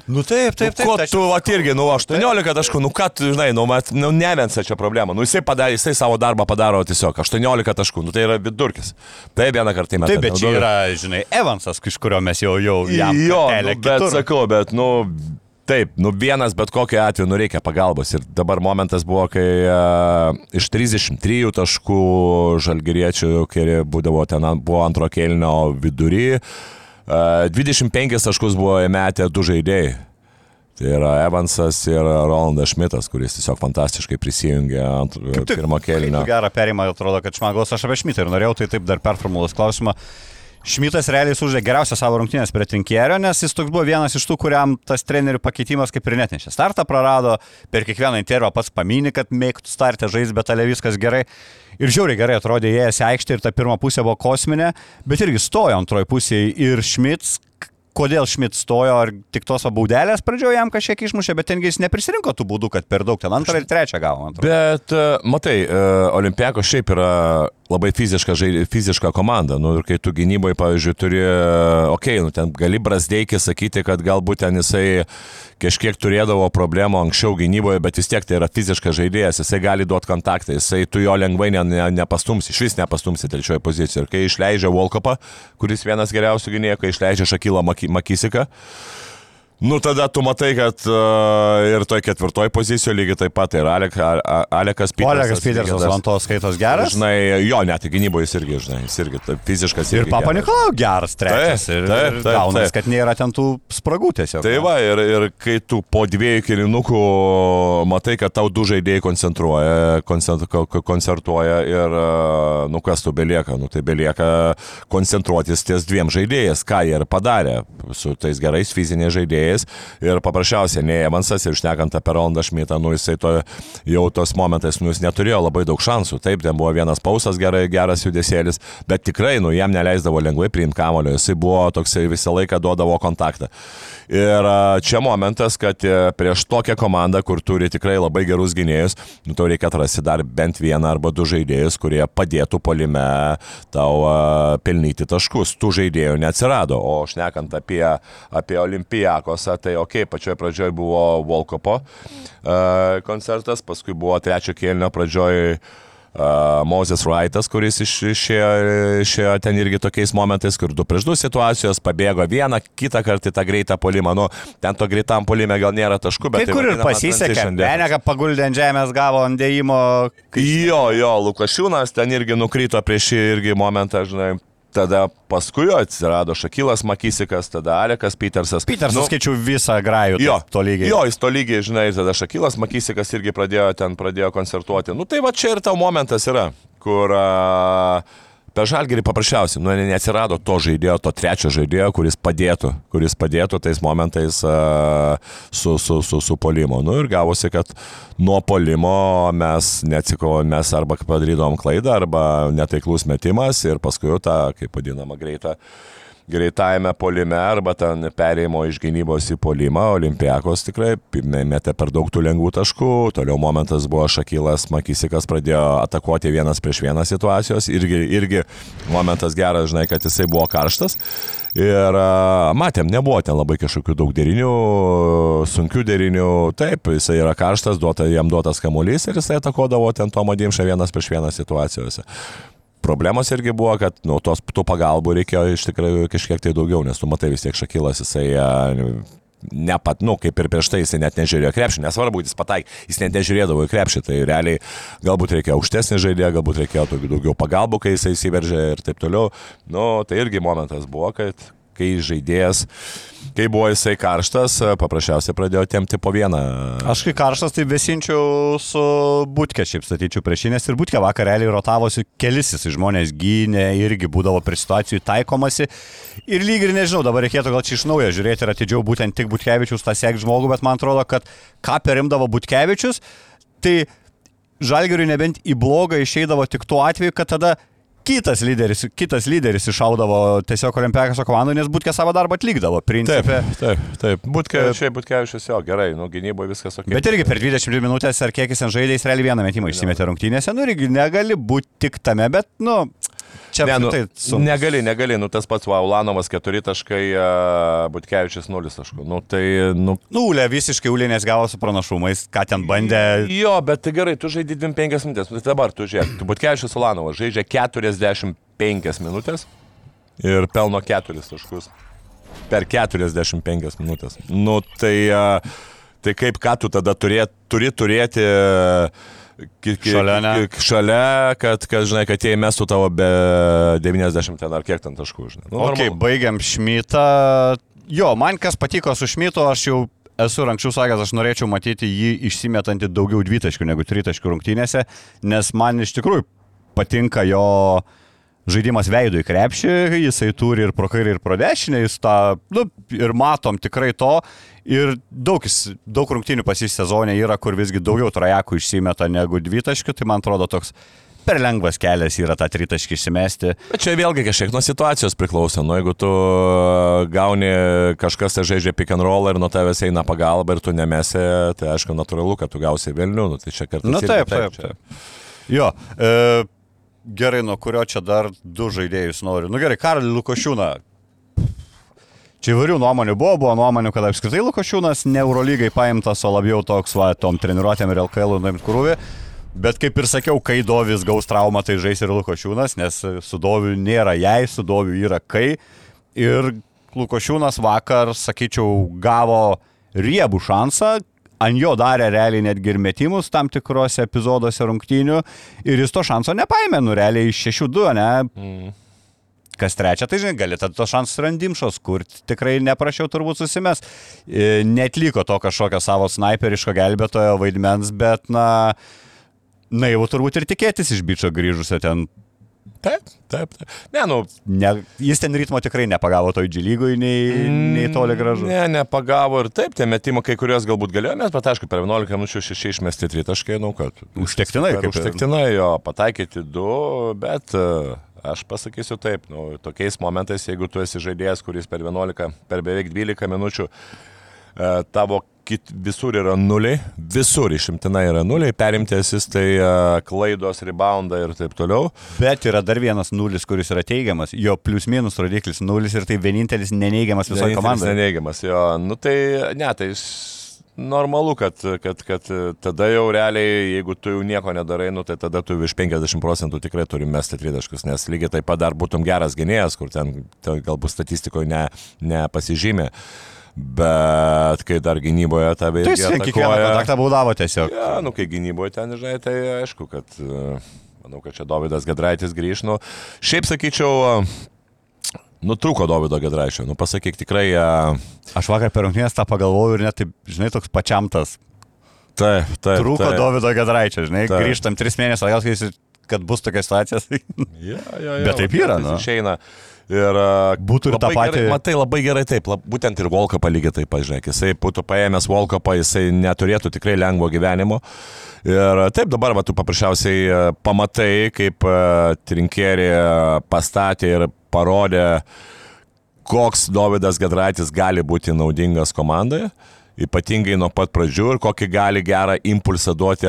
Nu taip, taip, taip. Ko tai aš- tu, va, irgi, nu, 18 taškų, nu, ką tu, žinai, nu, mat, nu, nevensa čia problema. Nu, jisai, padarė, jisai savo darbą padaro tiesiog 18 taškų, nu, tai yra vidurkis. Tai vieną kartą įmetė. Taip, bet čia yra, žinai, Evansas, iš kurio mes jau, jau jam Jo, nu, bet sakau, bet, nu, taip, nu, vienas bet kokiu atveju, nu, reikia pagalbos. Ir dabar momentas buvo, kai uh, iš 33 taškų žalgeriečių, kai būdavo ten, buvo antro kelnio vidury, uh, 25 taškus buvo įmetę du žaidėjai. Tai yra Evansas ir Rolandas Šmitas, kuris tiesiog fantastiškai prisijungė ant tik, pirmo kelnio. Gerą perimą, atrodo, kad šmagos aš apie Šmitą ir norėjau tai taip dar performuluos klausimą. Šmitas realiai sužaidė geriausią savo rungtynės prie Trinkierio, nes jis toks buvo vienas iš tų, kuriam tas trenerių pakeitimas kaip ir netnešė. Startą prarado, per kiekvieną intervą pats paminė, kad mėgtų startę žaisti, bet ale viskas gerai. Ir žiauriai gerai atrodė įėjęs į aikštę ir ta pirma pusė buvo kosminė, bet irgi stojo antroji pusė ir Šmits. Kodėl Šmit stojo, ar tik tos baudelės pradžioje jam kažkiek išmušė, bet tengi jis neprisirinko tų būdų, kad per daug ten antrą ir trečią gavo. atrodo. Bet, e, matai, Olimpiako šiaip yra labai fiziška, žai- fiziška komanda. Nu, ir kai tu gynyboje, pavyzdžiui, turi, okei, okay, nu, ten gali Brasdeikį sakyti, kad galbūt ten jisai kažkiek turėdavo problemų anksčiau gynyboje, bet vis tiek tai yra fiziškas žaidėjas, jisai gali duoti kontaktą, jisai tu jo lengvai ne, ne, nepastumsi, iš vis nepastumsi trečioje pozicijoje. Ir kai išleidžia Volkopą, kuris vienas geriausių gynėjų, kai išleidžia Šakylą Maki- Makisiką, Nu, tada tu matai, kad uh, ir toj ketvirtoj pozicijoje lygiai taip pat ir Alek, Alekas Petersas. Lygiai Petersas ant to skaitos geras. Žinai, jo, net gynyboje jis irgi, žinai, jis irgi taip, fiziškas. Ir irgi Papa geras. Nikolau geras trečias. Taip, ir taip, ir taip, gaunas, taip. kad nėra ten tų spragų tiesiog. Tai va, ir, ir kai tu po dviejų kilinukų matai, kad tau du žaidėjai koncentruoja, koncent, ko- ko- koncertuoja ir, e, nu kas tu belieka, nu tai belieka koncentruotis ties dviem žaidėjais, ką jie ir padarė su tais gerais fiziniais žaidėjais. Ir paprasčiausiai, ne Evansas ir šnekant apie Rondą Šmitą, nu jisai to, jau tos momentais, nu jis neturėjo labai daug šansų. Taip, ten buvo vienas pausas gerai, geras judesėlis, bet tikrai, nu jam neleisdavo lengvai priimti kamulio, jisai buvo toksai visą laiką duodavo kontaktą. Ir čia momentas, kad e, prieš tokią komandą, kur turi tikrai labai gerus gynėjus, nu, tau reikia atrasti dar bent vieną arba du žaidėjus, kurie padėtų polime tau pelnyti taškus. Tų žaidėjų neatsirado. O šnekant apie, apie Olimpijakosą, tai ok, pačioje pradžioje buvo Volkopo a, koncertas, paskui buvo trečio kėlinio pradžioje Uh, Mozes Wrightas, kuris iš- išėjo, išėjo ten irgi tokiais momentais, kur du prieš du situacijos pabėgo vieną, kitą kartą tą greitą polimą. Nu, ten to greitam polime gal nėra taškų, bet... Kai tai kur ir pasisekė. Benega paguldė ant žemės, gavo ant dėjimo. Jo, jo, Lukašiūnas ten irgi nukrito prieš šį irgi momentą, žinai. Tada paskui jo atsirado Šakilas Makisikas, tada Alekas Petersas. Petersas Nu, skaičiu visą grajų. Jo, to lygiai. Jo, jis to lygiai, žinai, ir tada Šakilas Makisikas irgi pradėjo ten, pradėjo koncertuoti. Nu tai va čia ir tau momentas yra, kur a, per žalgerį paprasčiausiai, nu neatsirado to žaidėjo, to trečio žaidėjo, kuris padėtų, kuris padėtų tais momentais a, su, su, su, su polimo. Nu ir gavosi, kad nuo polimo mes neatsikovom, mes arba padarydavom klaidą, arba netaiklus metimas ir paskui jau tą, kaip vadinama, greitą greitajame polime arba ten perėjimo iš gynybos į polimą, Olimpiakos tikrai metė per daug tų lengvų taškų, toliau momentas buvo Šakilas Makisikas pradėjo atakuoti vienas prieš vieną situacijos, irgi, irgi momentas geras, žinai, kad jisai buvo karštas. Ir matėm, nebuvo ten labai kažkokių daug derinių, sunkių derinių, taip, jisai yra karštas, duota, jam duotas kamuolys ir jisai atakuodavo ten Tomo Dimšą vienas prieš vieną situacijose problemos irgi buvo, kad nu, tos, tų pagalbų reikėjo iš tikrųjų kažkiek tai daugiau, nes tu matai vis tiek Šakilas, jisai a, ne pat, nu, kaip ir prieš tai jisai net nežiūrėjo krepšį, nesvarbu, jis pataikė, jis net nežiūrėdavo į krepšį, tai realiai galbūt reikėjo aukštesnį žaidėją, galbūt reikėjo daugiau pagalbų, kai jisai įsiveržė ir taip toliau. Nu, tai irgi momentas buvo, kad kai žaidėjas, kai buvo jisai karštas, paprasčiausiai pradėjo temti po vieną. Aš kai karštas, tai besinčiau su būtkė, šiaip statyčiau prieš jį, nes ir būtkė vakar realiai rotavosi kelisis, žmonės gynė, irgi būdavo prie situacijų taikomasi. Ir lyg ir nežinau, dabar reikėtų gal čia iš naujo žiūrėti ir atidžiau būtent tik Butkevičius tą sek žmogų, bet man atrodo, kad ką perimdavo Butkevičius, tai žalgeriui nebent į blogą išeidavo tik tuo atveju, kad tada kitas lyderis, kitas lyderis iššaudavo tiesiog olimpiakos komandų, nes būtkė savo darbą atlikdavo. Taip, Principė. taip, taip. Būtkė, šiaip Būtkevičius jo, gerai, nu gynyboje viskas ok. Bet irgi per 22 minutės ar kiek jis ten žaidė, jis realiai vieną metimą išsimetė rungtynėse, nu irgi negali būti tik tame, bet, nu, čia Ne, nu, sunku. negali, negali, nu tas pats Vaulanovas 4 taškai, Butkevičius 0 taškų. Nu tai, nu. Nu, Ulė visiškai Ulė nesgavo su pranašumais, ką ten bandė. Jo, bet tai gerai, tu žaidži 25 minutės, tai dabar tu žiūrėk, tu Butkevičius Ulanovas žaidžia 45 minutės ir pelno 4 taškus per 45 minutės. Nu tai, a, tai kaip ką tu tada turėt, turi turėti ki- Šalia, Šalia, kad, kad, žinai, kad jie mestų tavo be 90 ten ar kiek ten taškų, žinai. Nu, Ok, normalu. baigiam Šmitą. Jo, man kas patiko su Šmitu, aš jau esu anksčiau sakęs, aš norėčiau matyti jį išsimetantį daugiau dvitaškių negu tritaškių rungtynėse, nes man iš tikrųjų patinka jo žaidimas veidų į krepšį, jisai turi ir pro kairę, ir pro dešinę, jis tą, nu, ir matom tikrai to. Ir daug, daug rungtynių pasį sezonė yra, kur visgi daugiau trajakų išsimeta negu dvitaškių, tai man atrodo toks per lengvas kelias yra tą tritaškį išsimesti. Bet čia vėlgi kažkiek nuo situacijos priklauso. Nu, jeigu tu gauni kažkas tai žaidžia pick and roll ir nuo tavęs eina pagalba ir tu nemesi, tai aišku, natūralu, kad tu gausi vėlnių. Nu, tai čia kartais. Na irgi taip, taip, čia- taip. Jo, e, gerai, nuo kurio čia dar du žaidėjus noriu. Nu gerai, Karlį Lukošiūną. Čia įvairių nuomonių buvo, buvo nuomonių, kad apskritai Lukošiūnas ne Eurolygai paimtas, o labiau toks, va, tom treniruotėm ir LKL nuimt krūvį. Bet kaip ir sakiau, kai Dovis gaus traumą, tai žais ir Lukošiūnas, nes su Doviu nėra jai, su Doviu yra kai. Ir Lukošiūnas vakar, sakyčiau, gavo riebų šansą, ant jo darė realiai netgi ir metimus tam tikrose epizoduose rungtynių ir jis to šanso nepaėmė, nu realiai iš 6-2, ne? Mm. Kas trečia, tai žinai, gali tada tos šansus randimšos, kur tikrai neprašiau turbūt susimes. E, Netliko to kažkokio savo snaiperiško gelbėtojo vaidmens, bet, na, naivu turbūt ir tikėtis iš bičio grįžusio ten. Taip, taip, taip. Ne, nu. Ne, jis ten ritmo tikrai nepagavo toj džilygui, nei, nei toli gražu. Ne, nepagavo ir taip, tie metimai kai kuriuos galbūt galėjo mes, bet aišku, per 11 minučių 6 išmesti 3 taškai, nu kad. Užtektinai, kaip Užtektinai jo, pataikyti 2, bet e, aš pasakysiu taip, nu, tokiais momentais, jeigu tu esi žaidėjas, kuris per 11, per beveik 12 minučių e, tavo kit, visur yra nuliai, visur išimtinai yra nuliai, perimti asistai, e, klaidos, reboundą ir taip toliau. Bet yra dar vienas nulis, kuris yra teigiamas. Jo plius minus rodiklis nulis ir tai vienintelis neneigiamas visoje komandoje. Neneigiamas, jo. Nu tai, ne, tai normalu, kad, kad, kad tada jau realiai, jeigu tu jau nieko nedarai, nu, tai tada tu virš 50 procentų tikrai turi mesti tritaškus, nes lygiai taip pat dar būtum geras gynėjas, kur ten, ten galbūt statistikoje ne, nepasižymė. Bet kai dar gynyboje tave Tai jis kiekvieną kontaktą baudavo tiesiog. Ja, nu, kai gynyboje ten, žinai, tai aišku, kad e, manau, kad čia Davidas Gedraitis grįž. Nu, šiaip sakyčiau, nutrūko Davido Gedraičio. Nu, pasakyk tikrai. Uh, Aš vakar per rungtynės tą pagalvojau ir net taip, žinai, toks pačiam tas. Taip, taip. Trūko taip. Davido Gedraičio, žinai, Taip. grįžtam tris mėnesius, atgal, kai jis- kad bus tokia situacija. Ja, ja, ja, Bet taip yra, nu. Išeina. Ir a, Būtų ir tą patį- Gerai, matai, labai gerai taip, lab, būtent ir Volkapą lygiai taip, pažiūrėk, jisai būtų paėmęs Volkapą, jisai neturėtų tikrai lengvo gyvenimo. Ir taip dabar, va, tu paprasčiausiai a, pamatai, kaip a, Trinkerį pastatė ir parodė, koks Davidas Gedraitis gali būti naudingas komandoje. Ypatingai nuo pat pradžių ir kokį gali gerą impulsą duoti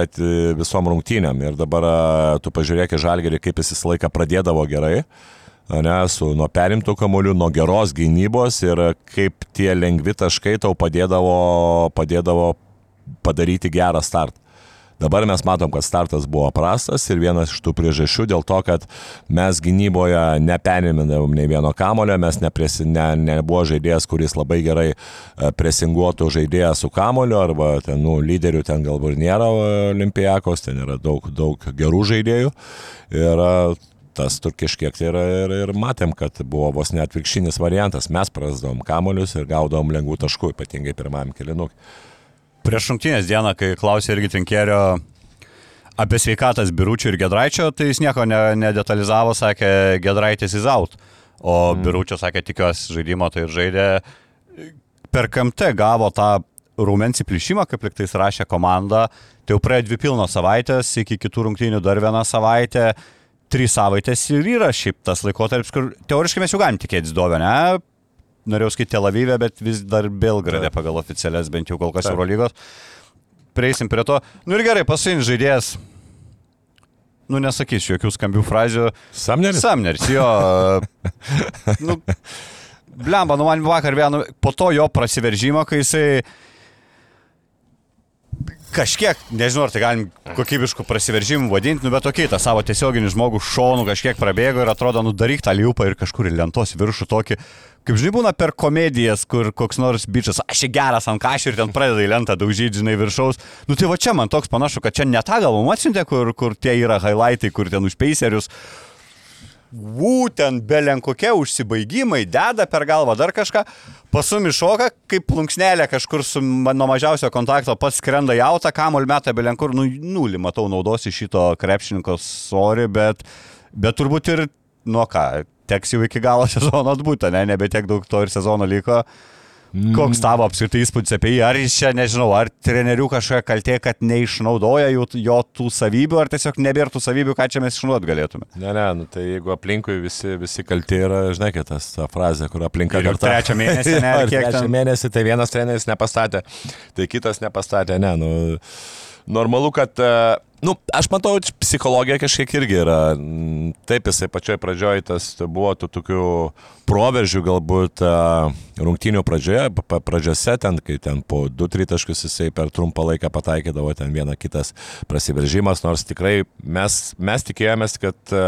visom rungtynėm. Ir dabar tu pažiūrėk į žalgerį, kaip jis visą laiką pradėdavo gerai. Ne, su nuo perimtų kamolių, nuo geros gynybos ir kaip tie lengvi taškai tau padėdavo, padėdavo padaryti gerą startą. Dabar mes matom, kad startas buvo prastas ir vienas iš tų priežasčių dėl to, kad mes gynyboje neperimindavom nei vieno kamulio, mes nepresi, ne, nebuvo žaidėjas, kuris labai gerai e, presinguotų žaidėją su kamuliu, arba ten, nu, lyderių ten galbūt nėra e, Olimpijakos, ten yra daug, daug gerų žaidėjų. Ir e, tas tur kažkiek tai yra ir, ir matėm, kad buvo vos net atvirkštinis variantas. Mes prasdavom kamuolius ir gaudom lengvų taškų, ypatingai pirmajam kilinukui. Prieš rungtynės dieną, kai klausė irgi Trinkerio apie sveikatas Biručio ir Gedraičio, tai jis nieko ne, nedetalizavo, sakė Gedraitis is out. O mm. Biručio sakė, tikiuosi žaidimo, tai ir žaidė. Per KMT gavo tą rūmens įplyšimą, kaip liktais rašė komanda. Tai jau praėjo dvi pilnos savaitės, iki kitų rungtynių dar viena savaitė. Trys savaitės ir yra šiaip tas laikotarpis, kur teoriškai mes jau galim tikėtis dovę, ne? Norėjau skaityti Tel Avive, bet vis dar Belgrade pagal oficialias, bent jau kol kas Taip. Eurolygos. Prieisim prie to. Nu ir gerai, pasiims žaidėjas. Nu nesakysiu jokių skambių frazių. Samneris? Samneris, jo. nu, blemba, nu man vakar vienu, po to jo prasiveržimo, kai jisai kažkiek, nežinau, ar tai galim kokybiškų prasiveržimų vadinti, nu bet tokiai, tą savo tiesioginį žmogų šonų kažkiek prabėgo ir atrodo, nu daryk tą liupą ir kažkur į lentos viršų tokį, kaip žinai, būna per komedijas, kur koks nors bičias, aš čia geras ant kažį ir ten pradeda į lentą daužyti, žinai, viršaus. Nu tai va čia man toks panašu, kad čia ne tą gal mums atsiuntė, kur, kur tie yra highlightai, kur ten už peiserius. Būtent belenkokie užsibaigimai, deda per galvą dar kažką, pasumi šoka, kaip plunksnelė kažkur su nuo mažiausio kontakto pats skrenda į autą, kamol meta belenkur, nu nulį matau naudos iš šito krepšininko sorį, bet, bet turbūt ir, nu ką, teks jau iki galo sezono atbūti, ne, nebe tiek daug to ir sezono liko. Koks tavo apskritai įspūdis apie jį? Ar jis čia, nežinau, ar trenerių kažkokia kaltė, kad neišnaudoja jų, jo tų savybių, ar tiesiog nebėra tų savybių, ką čia mes išnaudot galėtume? Ne, ne, nu, tai jeigu aplinkui visi, visi kalti yra, žinai, tas ta frazė, kur aplinka Ir kalta. trečią mėnesį, ne, ar kiek ten? mėnesį, tai vienas treneris nepastatė, tai kitas nepastatė, ne, nu, normalu, kad, e, nu, aš matau, psichologija kažkiek irgi yra, taip jisai pačioj pradžioj tas buvo tų tokių proveržių galbūt e, rungtynių pradžioje, pradžiose ten, kai ten po 2-3 taškus jisai per trumpą laiką pataikydavo ten vieną kitas prasiveržimas, nors tikrai mes, mes tikėjomės, kad e,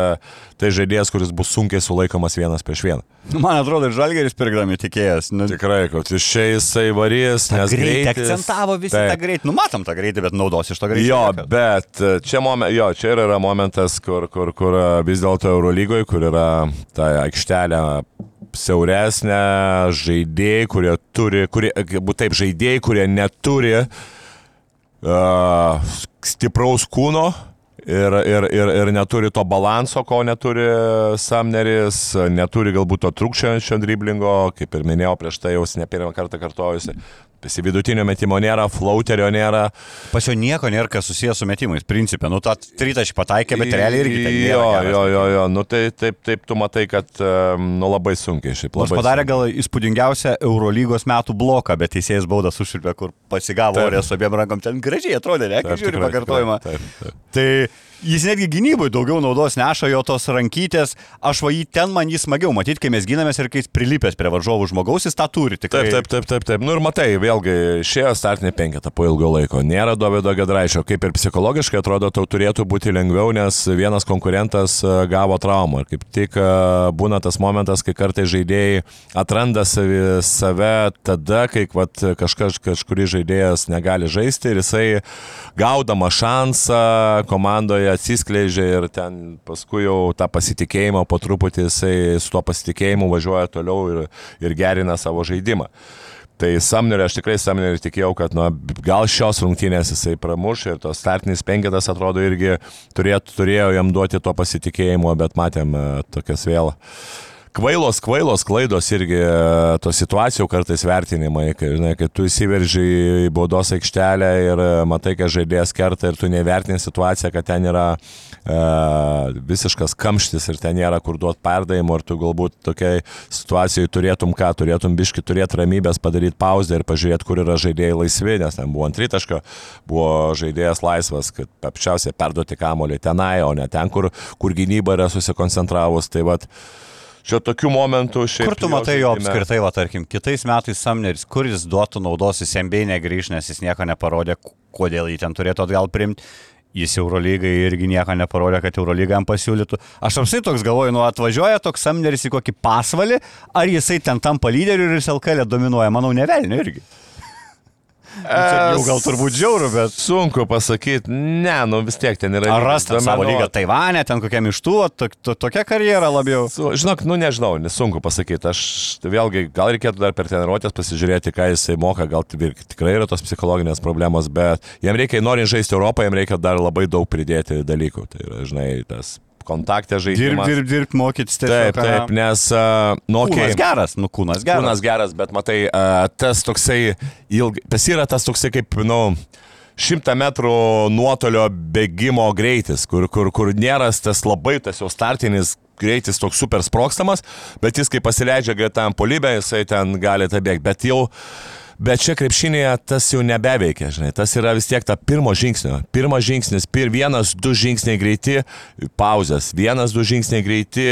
tai žaidėjas, kuris bus sunkiai sulaikomas vienas prieš vieną. Nu, Man atrodo, ir Žalgeris pirkdami tikėjęs. Nu, Tikrai, kad iš čia jisai varys, nes greitis- akcentavo visi Taip. tą greitį. Nu, matom tą greitį, bet naudos iš to greitį. Jo, bet e, čia, momen, jo, čia ir yra momentas, kur, kur, kur e, vis dėlto Eurolygoje, kur yra ta aikštelė siauresnė, žaidėjai, kurie turi, kurie, būt taip, žaidėjai, kurie neturi uh, stipraus kūno. Ir, ir, ir, ir neturi to balanso, ko neturi Samneris, neturi galbūt to trūkščiančio driblingo, kaip ir minėjau prieš tai jau ne pirmą kartą kartojusi. Visi vidutinio metimo nėra, flauterio nėra. Pas jo nieko nėra, kas susijęs su metimais. Principė, nu, tą tritašį pataikė, bet realiai irgi ten nėra Jo, jo, jo, jo, nu tai taip, taip tu matai, kad nu, labai sunkiai šiaip Nors padarė sunkiai. gal įspūdingiausią Eurolygos metų bloką, bet teisėjas baudą sušilpė, kur pasigavo Taip. orė su abiem rankom. Ten gražiai atrodė, ne, kai žiūri pakartojimą. Taip, taip. Tai Jis netgi gynybai daugiau naudos neša jo tos rankytės. Aš va jį ten man jį smagiau matyti, kai mes gynamės ir kai jis prilipęs prie varžovų žmogaus, jis tą turi tikrai. Taip, taip, taip, taip, taip. Nu ir matai, vėlgi, išėjo startinė penketa po ilgo laiko. Nėra Dovido Gedraičio. Kaip ir psichologiškai atrodo, tau turėtų būti lengviau, nes vienas konkurentas e, gavo traumą. Ir kaip tik e, būna tas momentas, kai kartai žaidėjai atranda savi, save tada, kai vat, kažkas, kažkuris žaidėjas negali žaisti ir jisai gaudama šansą komandoje atsiskleidžia ir ten paskui jau tą pasitikėjimą po truputį jisai su tuo pasitikėjimu važiuoja toliau ir, ir gerina savo žaidimą. Tai Samnerį, aš tikrai Samnerį tikėjau, kad nu, gal šios rungtynės jisai pramuš ir tos startinis penketas atrodo irgi turėtų, turėjo jam duoti to pasitikėjimo, bet matėm e, tokias vėl kvailos, kvailos klaidos irgi e, to situacijų kartais vertinimai, kai, žinai, kai tu įsiverži į baudos aikštelę ir e, matai, kad žaidėjas kerta ir tu nevertini situaciją, kad ten yra e, visiškas kamštis ir ten nėra kur duoti perdavimo ir tu galbūt tokiai situacijai turėtum ką, turėtum biški turėti ramybės, padaryti pauzę ir pažiūrėti, kur yra žaidėjai laisvi, nes ten buvo antritaško, buvo žaidėjas laisvas, kad apšiausiai perduoti kamolį tenai, o ne ten, kur, kur gynyba yra susikoncentravus. Tai vat, Čia tokių momentų šiaip. Kur tu matai jo apskritai, va tarkim, kitais metais Samneris, kur jis duotų naudos, jis MBA negrįž, nes jis nieko neparodė, kodėl jį ten turėtų atgal primti. Jis Eurolygai irgi nieko neparodė, kad Eurolyga jam pasiūlytų. Aš apsai toks galvoju, nu atvažiuoja toks Samneris į kokį pasvalį, ar jisai ten tampa lyderiu ir jis LKL dominuoja, manau, nevelniu irgi. Nu, Čia jau gal turbūt žiauru, bet... Sunku pasakyti, ne, nu vis tiek ten yra. Ar rasti savo lygą Taivane, ten kokiam iš tų, to, to, tokia karjera labiau. Su- Žinok, nu nežinau, nesunku pasakyti. Aš vėlgi, gal reikėtų dar per treniruotės pasižiūrėti, ką jisai moka, gal tikrai yra tos psichologinės problemos, bet jam reikia, norint žaisti Europą, jam reikia dar labai daug pridėti dalykų. Tai yra, žinai, tas kontaktė Dirb, žaidimas. dirb, dirb, mokytis tiesiog. Taip, taip, nes, uh, nu, Kūnas okay, geras, nu kūnas geras. Kūnas geras, bet matai, uh, tas toksai, ilg... tas yra tas toksai kaip, nu, šimtą metrų nuotolio bėgimo greitis, kur, kur, kur nėra tas labai tas jau startinis greitis toks super sprokstamas, bet jis kai pasileidžia greitam polybę, jisai ten gali tą bėgti. Bet jau Bet čia krepšinėje tas jau nebeveikia, žinai, tas yra vis tiek ta pirmo žingsnio. Pirmas žingsnis, pir, vienas, du žingsniai greiti, pauzės, vienas, du žingsniai greiti,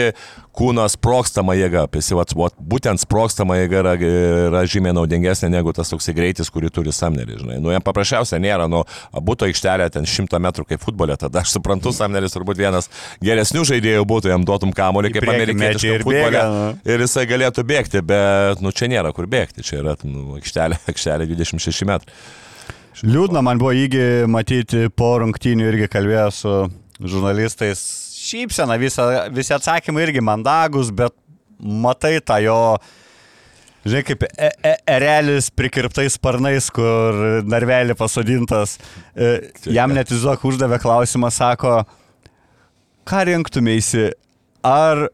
kūnas sprokstama jėga. Pisivat, būtent sprokstama jėga yra, yra žymiai naudingesnė negu tas toksai greitis, kurį turi Samneris, žinai. Nu, jam paprasčiausia nėra, nu, būtų aikštelė ten šimtą metrų kaip futbole, tada aš suprantu, Samneris turbūt vienas geresnių žaidėjų būtų, jam duotum kamolį Į kaip amerikiečių ir futbole. bėga, nu. Ir jisai galėtų bėgti, bet, nu, čia nėra kur bėgti, čia yra, nu, aikštelė, aikštelė 26 metrai. Liūdna man buvo įgi matyti po rungtynių irgi kalbėjo su žurnalistais. Šypsena, visa, visi atsakymai irgi mandagus, bet matai tą jo, žinai, kaip e e erelis prikirptais sparnais, kur narvelį pasodintas. E, Jam net izok uždavė klausimą, sako, ką rinktumėsi, ar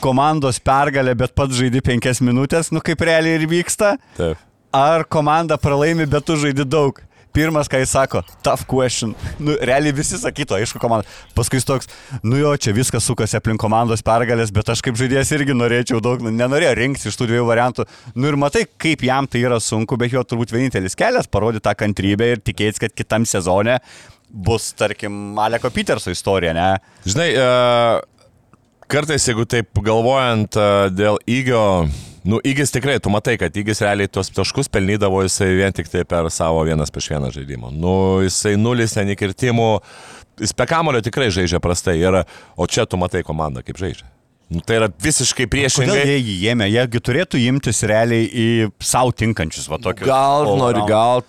komandos pergalė, bet pats žaidži penkias minutės, nu kaip realiai ir vyksta, Taip. ar komanda pralaimi, bet tu žaidži daug. Pirmas, ką jis sako, tough question. Nu, realiai visi sakytų, aišku, komanda. Paskui jis toks, nu jo, čia viskas sukasi aplink komandos pergalės, bet aš kaip žaidėjas irgi norėčiau daug, nu, nenorėjau rinktis iš tų dviejų variantų. Nu ir matai, kaip jam tai yra sunku, bet jo turbūt vienintelis kelias - parodyti tą kantrybę ir tikėtis, kad kitam sezone bus, tarkim, Aleko Peterso istorija, ne? Žinai, e, kartais, jeigu taip galvojant e, dėl įgio, nu, įgis tikrai, tu matai, kad įgis realiai tuos taškus pelnydavo jisai vien tik tai per savo vienas prieš vieną žaidimą. Nu, jisai nulis ten įkirtimų, jis be kamulio tikrai žaidžia prastai, ir, o čia tu matai komandą kaip žaidžia. Nu, tai yra visiškai Kodėl priešingai. jie jį ėmė? Jiegi turėtų imtis realiai į savo tinkančius, va tokius. Gal nori, gal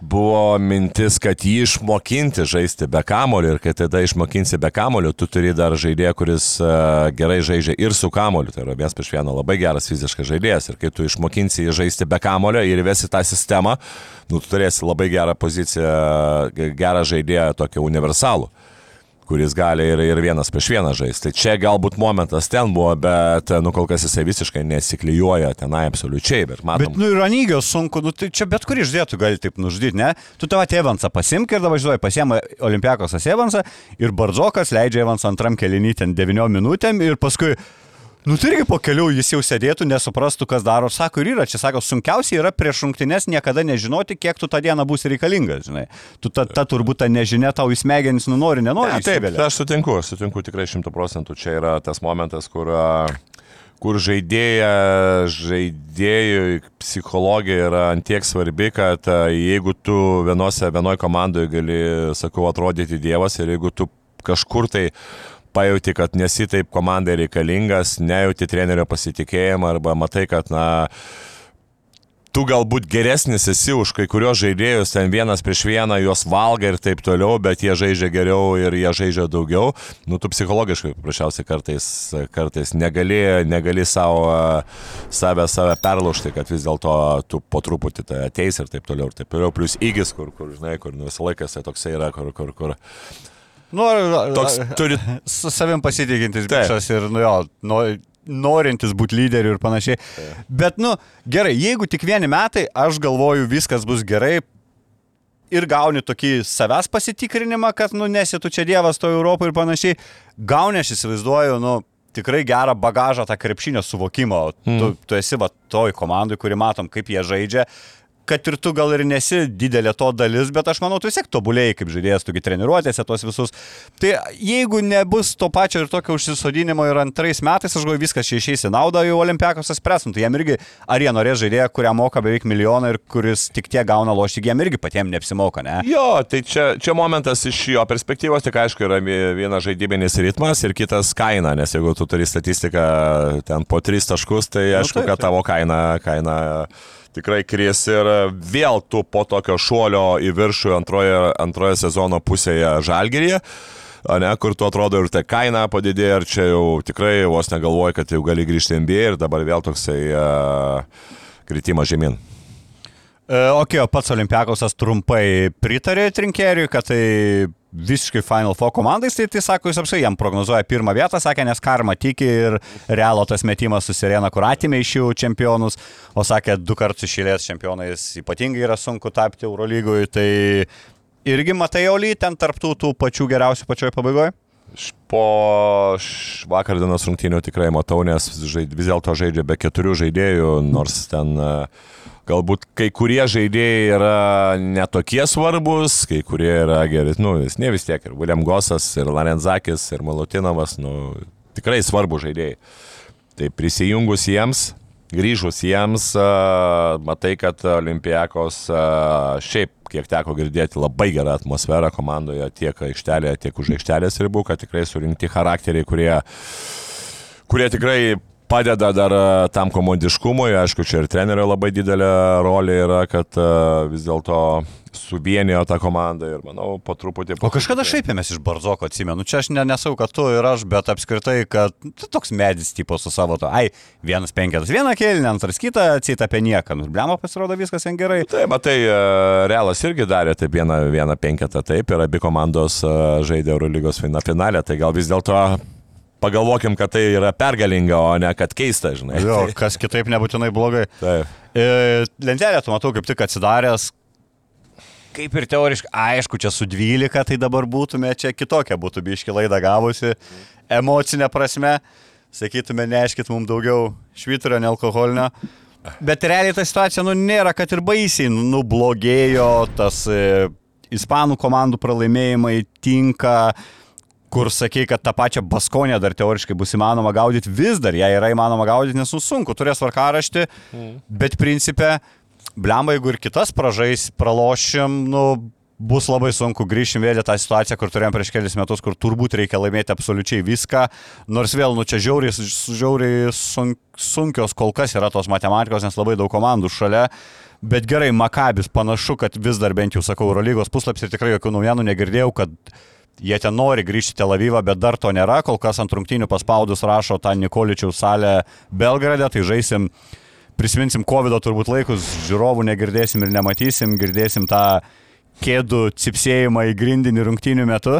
buvo mintis, kad jį išmokinti žaisti be kamulio ir kad tada išmokinsi be kamulio, tu turi dar žaidėją, kuris uh, gerai žaidžia ir su kamoliu, tai yra vienas prieš vieną labai geras fiziškas žaidėjas. Ir kai tu išmokinsi jį žaisti be kamulio ir įvesi tą sistemą, nu, tu turėsi labai gerą poziciją, ge- gerą žaidėją, tokį universalų kuris gali ir, ir vienas prieš vieną žaisti. Tai čia galbūt momentas ten buvo, bet, nu, kol kas jisai visiškai nesiklyjuoja tenai absoliučiai, bet matom. Bet, nu, ir Anygio sunku, nu, tai čia bet kurį išdėtų gali taip nužudyti, ne? Tu tavo Evansą pasimk ir dabar važiuoji, pasiema Olimpiakosas Evansą ir Bardzokas leidžia Evansą antram kelinį ten 9 minutėm ir paskui, Nu tai irgi po kelių jis jau sėdėtų, nesuprastų, kas daro. Sako ir yra, čia sako, sunkiausia yra prieš rungtynes niekada nežinoti, kiek tu tą dieną būsi reikalingas, žinai. Tu ta, ta turbūt ta nežinia tau į smegenis, nu nori, nenori. Ne, taip, įsivelia. aš sutinku, sutinku tikrai šimtų procentų. Čia yra tas momentas, kur, kur žaidėja, žaidėjui psichologija yra antiek svarbi, kad jeigu tu vienose, vienoje komandoje gali, sakau, atrodyti dievas ir jeigu tu kažkur tai pajauti, kad nesi taip komandai reikalingas, nejauti trenerio pasitikėjimą arba matai, kad, na, tu galbūt geresnis esi už kai kurios žaidėjus, ten vienas prieš vieną juos valga ir taip toliau, bet jie žaidžia geriau ir jie žaidžia daugiau, nu tu psichologiškai paprasčiausiai kartais, kartais negali, negali savo, save, save perlaužti, kad vis dėlto tu po truputį tai ateis ir taip toliau ir taip toliau, plus įgis, kur, kur žinai, kur nu, visą laiką jisai toksai yra, kur, kur, kur. Nu, Toks turi su savim pasitikintis Taip. bičias ir, nu jo, nu, norintis būti lyderiu ir panašiai. Bet, nu, gerai, jeigu tik vieni metai, aš galvoju, viskas bus gerai ir gauni tokį savęs pasitikrinimą, kad, nu, nesi tu čia dievas to Europoje ir panašiai, gauni, aš įsivaizduoju, nu, tikrai gerą bagažą tą krepšinio suvokimo. Mm. Tu, tu esi va toj komandai, kuri matom, kaip jie žaidžia. Kad ir tu gal ir nesi didelė to dalis, bet aš manau, tu vis tiek tobulėjai kaip žaidėjas, tugi treniruotėse tos visus. Tai jeigu nebus to pačio ir tokio užsisodinimo ir antrais metais, aš galvoju, viskas čia išeis į naudą, jau olimpiakos espresum. Tai jam irgi, ar jie norės žaidėją, kuriam moka beveik milijoną ir kuris tik tiek gauna lošti, jam irgi patiems neapsimoka, ne? Jo, tai čia, čia momentas iš jo perspektyvos, tik aišku, yra vi- vienas žaidybinis ritmas ir kitas kaina, nes jeigu tu turi statistiką ten po tris taškus, tai aišku, taip, kad tavo kaina, kaina tikrai kris ir vėl tu po tokio šuolio į viršų antroje, antroje sezono pusėje žalgeryje. Ne, kur tu atrodo ir ta kaina padidėjo ir čia jau tikrai vos negalvoji, kad jau gali grįžti į NBA ir dabar vėl toksai uh, kritimas žemyn. E, ok, o pats Olimpiakosas trumpai pritarė trinkeriui, kad tai visiškai Final Four komandai, tai, tai sako, jis apsai jam prognozuoja pirmą vietą, sakė, nes karma tiki ir realo tas metimas susirena, kur atimė iš jų čempionus, o sakė, du kartus išėlės čempionais ypatingai yra sunku tapti Eurolygui, tai irgi matai Olį ten tarptų tų pačių geriausių pačioj pabaigoje? Po vakar dienos rungtynių tikrai matau, nes žaid, vis dėlto žaidžia be keturių žaidėjų, nors ten e, galbūt kai kurie žaidėjai yra netokie svarbus, kai kurie yra geri, nu, vis, ne vis tiek, ir William Gosas, ir Larenzakis, ir Malutinovas, nu, tikrai svarbu žaidėjai. Tai prisijungus jiems, grįžus jiems, matai, kad Olimpijakos šiaip, kiek teko girdėti, labai gera atmosfera komandoje tiek aikštelėje, tiek už aikštelės ribų, kad tikrai surinkti charakteriai, kurie, kurie tikrai padeda dar a, tam komandiškumui. Aišku, čia ir trenerio labai didelė rolė yra, kad a, vis dėlto suvienijo tą komandą ir manau po truputį. O kažkada šaipėmės iš Barzoko, atsimenu, čia aš ne, nesau, kad tu ir aš, bet apskritai, kad tu toks medis tipo su savo to, ai, vienas penketas, vieną kėlinį, antras kitą, atsita apie nieką, nu, blemo pasirodo viskas ten gerai. Taip, matai, e, Realas irgi darė taip vieną, vieną penketą, taip, ir abi komandos e, žaidė Eurolygos fina- finale, tai gal vis dėlto pagalvokim, kad tai yra pergalinga, o ne kad keista, žinai. Jo, kas kitaip nebūtinai blogai. Taip. E, lentelė, tu matau, kaip tik atsidaręs. Kaip ir teoriškai, aišku, čia su 12, tai dabar būtume, čia kitokia būtų biški laida gavusi, emocinė prasme, sakytume, neškit mums daugiau šviturio, nealkoholinio. Bet realiai ta situacija, nu, nėra, kad ir baisiai nublogėjo, tas e, ispanų komandų pralaimėjimai tinka, kur sakei, kad tą pačią Baskonę dar teoriškai bus įmanoma gaudyti, vis dar ją yra įmanoma gaudyti, nes nu sunku, turės varkaraštį, bet principė, blemba, jeigu ir kitas pražais, pralošim, nu, bus labai sunku grįžti vėl į tą situaciją, kur turėjom prieš kelius metus, kur turbūt reikia laimėti absoliučiai viską, nors vėl, nu, čia žiauriai, žiauriai sunk, sunkios kol kas yra tos matematikos, nes labai daug komandų šalia. Bet gerai, Makabis panašu, kad vis dar bent jau sakau, Eurolygos puslapis ir tikrai jokių naujienų negirdėjau, kad jie ten nori grįžti į Tel Avivą, bet dar to nėra. Kol kas ant rungtynių paspaudus rašo tą Nikoličiaus salę Belgrade, tai žaisim, prisiminsim COVID turbūt laikus, žiūrovų negirdėsim ir nematysim, girdėsim tą kėdų cipsėjimą į grindinį rungtynių metu.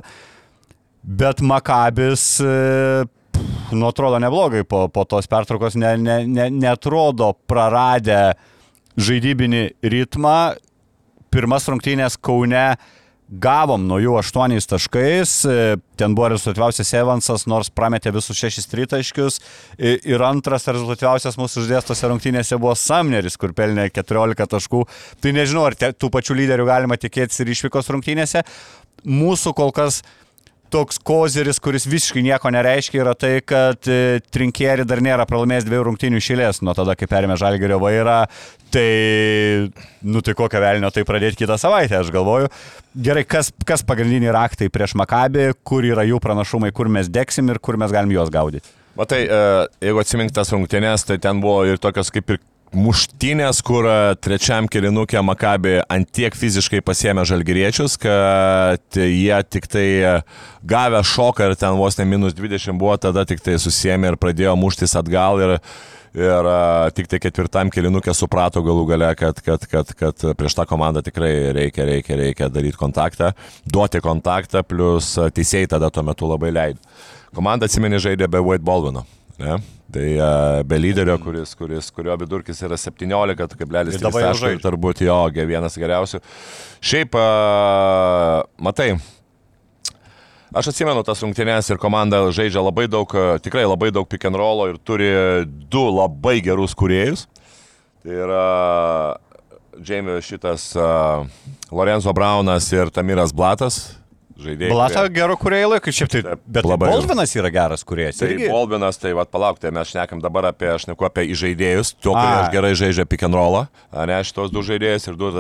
Bet Makabis, e, nu atrodo neblogai po, po tos pertraukos, ne, ne, ne, netrodo praradę žaidybinį ritmą. Pirmas rungtynės Kaune gavom nuo jų 8 taškais, e, ten buvo rezultatyviausias Evansas, nors prametė visus 6 tritaškius ir antras rezultatyviausias mūsų uždėstose rungtynėse buvo Samneris, kur pelnė 14 taškų. Tai nežinau, ar te, tų pačių lyderių galima tikėtis ir išvykos rungtynėse. Mūsų kol kas toks kozeris, kuris visiškai nieko nereiškia, yra tai, kad e, Trinkieri dar nėra pralaimėjęs dviejų rungtynių šilės nuo tada, kai perėmė Žalgerio vairą. Tai, nu tai kokią velnio tai pradėti kitą savaitę, aš galvoju. Gerai, kas, kas pagrindiniai raktai prieš Makabį, kur yra jų pranašumai, kur mes deksim ir kur mes galim juos gaudyti. Matai, e, jeigu atsimink tas rungtynės, tai ten buvo ir tokios kaip ir muštinės, kur e, trečiam kilinukė Makabi ant tiek fiziškai pasėmė žalgyriečius, kad jie tik tai e, gavę šoką ir ten vos ne minus 20 buvo, tada tik tai susėmė ir pradėjo muštis atgal ir, ir e, tik tai ketvirtam kilinukė suprato galų gale, kad, kad, kad, kad prieš tą komandą tikrai reikia, reikia, reikia daryti kontaktą, duoti kontaktą, plus teisėjai tada tuo metu labai leido. Komanda atsimeni žaidė be White Baldwino. Ne? Tai uh, be lyderio, kuris, kuris, kurio vidurkis yra 17, kaip lelis Ir dabar jau taškai, turbūt jo, vienas geriausių. Šiaip, uh, matai, aš atsimenu tas rungtynės ir komanda žaidžia labai daug, uh, tikrai labai daug pick and rollo ir turi du labai gerus kuriejus. Tai yra Jamie šitas uh, Lorenzo Braunas ir Tamiras Blatas. Žaidėjai. Blata kurie- gero kurieji laikai, šiaip tai, bet labai. Bolvinas yra geras kuriejas. Tai irgi. Bolbinas, tai vad palauk, tai mes šnekam dabar apie, aš neku apie įžaidėjus, tuo, kurie aš gerai žaidžia pick and rollą, ne šitos du žaidėjus ir du,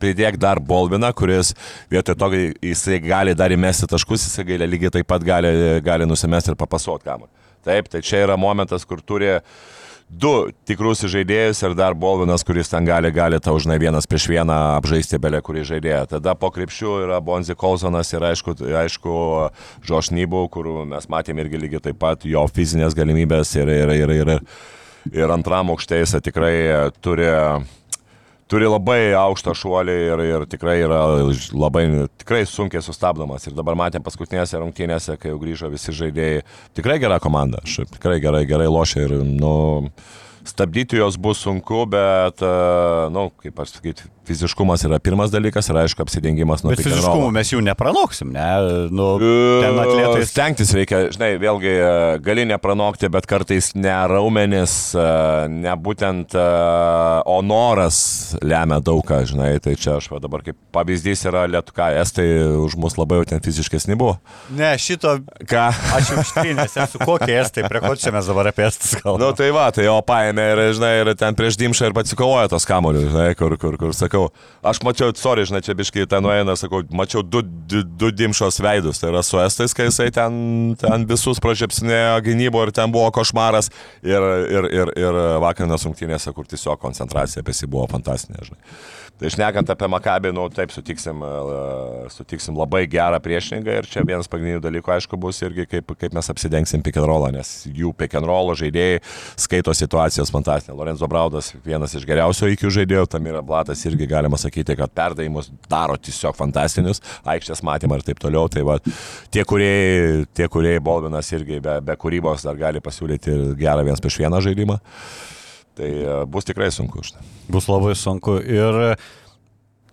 pridėk dar Bolbiną, kuris vietoj to, kai jisai gali dar įmesti taškus, jisai gali lygiai taip pat gali, gali nusimesti ir papasuoti kamuolį. Taip, tai čia yra momentas, kur turi du tikrus žaidėjus ir dar Bolvinas, kuris ten gali, gali tau, žinai, vienas prieš vieną apžaisti belė kurį žaidėją. Tada po krepšių yra Bonzi Kolsonas ir aišku, aišku Žoš Nybų, kur mes matėme irgi lygiai taip pat jo fizinės galimybės ir, ir, ir, ir, ir antram aukštė jisai tikrai turi turi labai aukštą šuolį ir, ir tikrai yra labai, tikrai sunkiai sustabdomas. Ir dabar matėm paskutinėse rungtynėse, kai jau grįžo visi žaidėjai. Tikrai gera komanda, aš tikrai gerai, gerai lošia ir, nu, stabdyti jos bus sunku, bet, na, nu, kaip aš sakyti, fiziškumas yra pirmas dalykas ir aišku apsidengimas nuo and fiziškumu mes jų nepranoksim, ne? Nu, E, ten atletais. Stengtis reikia, žinai, vėlgi e, gali nepranokti, bet kartais ne raumenis, e, ne būtent, e, o noras lemia daugą, žinai, tai čia aš va dabar kaip pavyzdys yra lietuka, estai už mus labai jau ten fiziškesni buvo. Ne, šito Ką? aš jau ištrinęs esu, kokie estai, prie ko čia mes dabar apie estus kalbame. Nu tai va, tai jo paėmė ir, žinai, ir ten prieš dimšą ir pasikovojo tos kamolius, žinai, kur, kur, kur sakau, aš mačiau, sorry, žinai, čia biškai ten nueina, sakau, mačiau du, du, du dimšos veidus, tai yra su estais, kai jisai ten, ten visus pražiapsinėjo gynybo ir ten buvo košmaras ir, ir, ir, ir vakarinės rungtynėse, kur tiesiog koncentracija apie jį buvo fantastiška, žinai. Tai išnekant apie Makabį, nu taip, sutiksim, e, sutiksim labai gerą priešininką ir čia vienas pagrindinių dalykų, aišku, bus irgi kaip, kaip mes apsidengsim pick and rollą, nes jų pick and rollo žaidėjai skaito situacijas fantastinė. Lorenzo Braudas vienas iš geriausių įkių žaidėjų, Tamira Blatas irgi galima sakyti, kad perdavimus daro tiesiog fantastinius, aikštės matymą ir taip toliau. Tai va, tie, kurie, tie, kurie Bolvinas irgi be, be kūrybos dar gali pasiūlyti ir gerą vienas prieš vieną žaidimą. Tai e, bus tikrai sunku. Štai. Bus labai sunku. Ir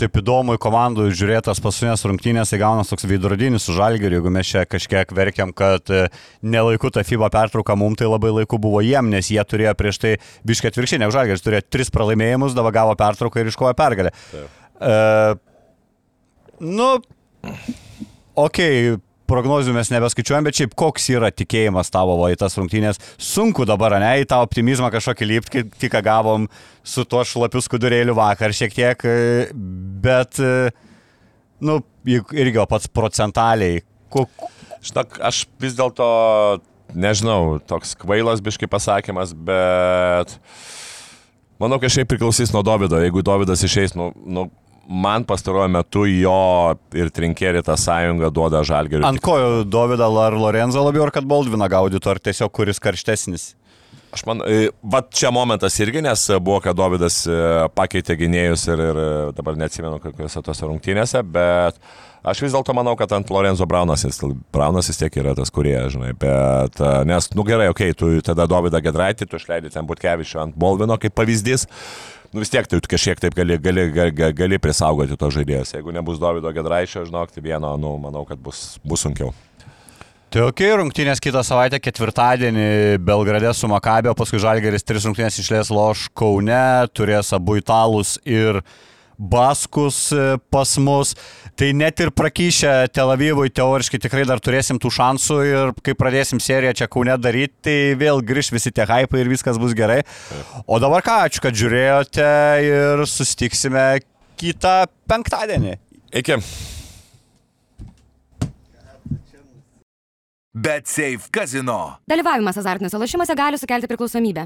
taip įdomu į komandų žiūrėtas paskutinės rungtynės, tai gaunas toks veidrodinis su žalgeriu, jeigu mes čia kažkiek verkiam, kad e, nelaiku ta FIBA pertrauka mums, tai labai laiku buvo jiem, nes jie turėjo prieš tai biškai atvirkščiai, negu žalgeris turėjo tris pralaimėjimus, dabar gavo pertrauką ir iškovojo pergalę. E, nu, okei. Okay, prognozių mes nebeskaičiuojam, bet šiaip koks yra tikėjimas tavo į tas rungtynės. Sunku dabar, ne, į tą optimizmą kažkokį lipti, tik ką gavom su tuo šlapiu skudurėliu vakar šiek tiek, bet, nu, irgi pats procentaliai. Kuk... Žinok, aš vis dėlto, nežinau, toks kvailas biškai pasakymas, bet manau, kad šiaip priklausys nuo Davido. Jeigu Davidas išeis, nu, nu man pastaruoju metu jo ir trinkėri tą sąjungą duoda žalgeriu. Ant kojų Dovydą ar Lorenzo labiau, ar kad Baldviną gaudytų, ar tiesiog kuris karštesnis. Aš man, e, va čia momentas irgi, nes buvo, kad Davidas e, pakeitė gynėjus ir, ir e, dabar neatsimenu kokiuose tose rungtynėse, bet aš vis dėlto manau, kad ant Lorenzo Braunas, Braunas vis tiek yra tas kurie, žinai, bet, nes, nu gerai, okei, okay, tu tada Davidą Gedraitį, tu išleidai ten Butkevičių ant Bolvino kaip pavyzdys, nu, vis tiek tai kažkiek taip gali, gali, gali, gali prisaugoti to žaidėjus. Jeigu nebus Davido Gedraišio, žinok, tai vieno, nu, manau, kad bus, bus sunkiau. Tai ok, rungtynės kitą savaitę, ketvirtadienį Belgrade su Makabio, paskui Žalgeris tris rungtynės išlės loš Kaune, turės abu italus ir Baskus e, pas mus. Tai net ir prakyšę Tel Avivui teoriškai tikrai dar turėsim tų šansų ir kai pradėsim seriją čia Kaune daryti, tai vėl grįž visi tie hypai ir viskas bus gerai. O dabar ką, ačiū, kad žiūrėjote ir susitiksime kitą penktadienį. Iki. Bet Safe Casino. Dalyvavimas azartiniuose lošimuose gali sukelti priklausomybę.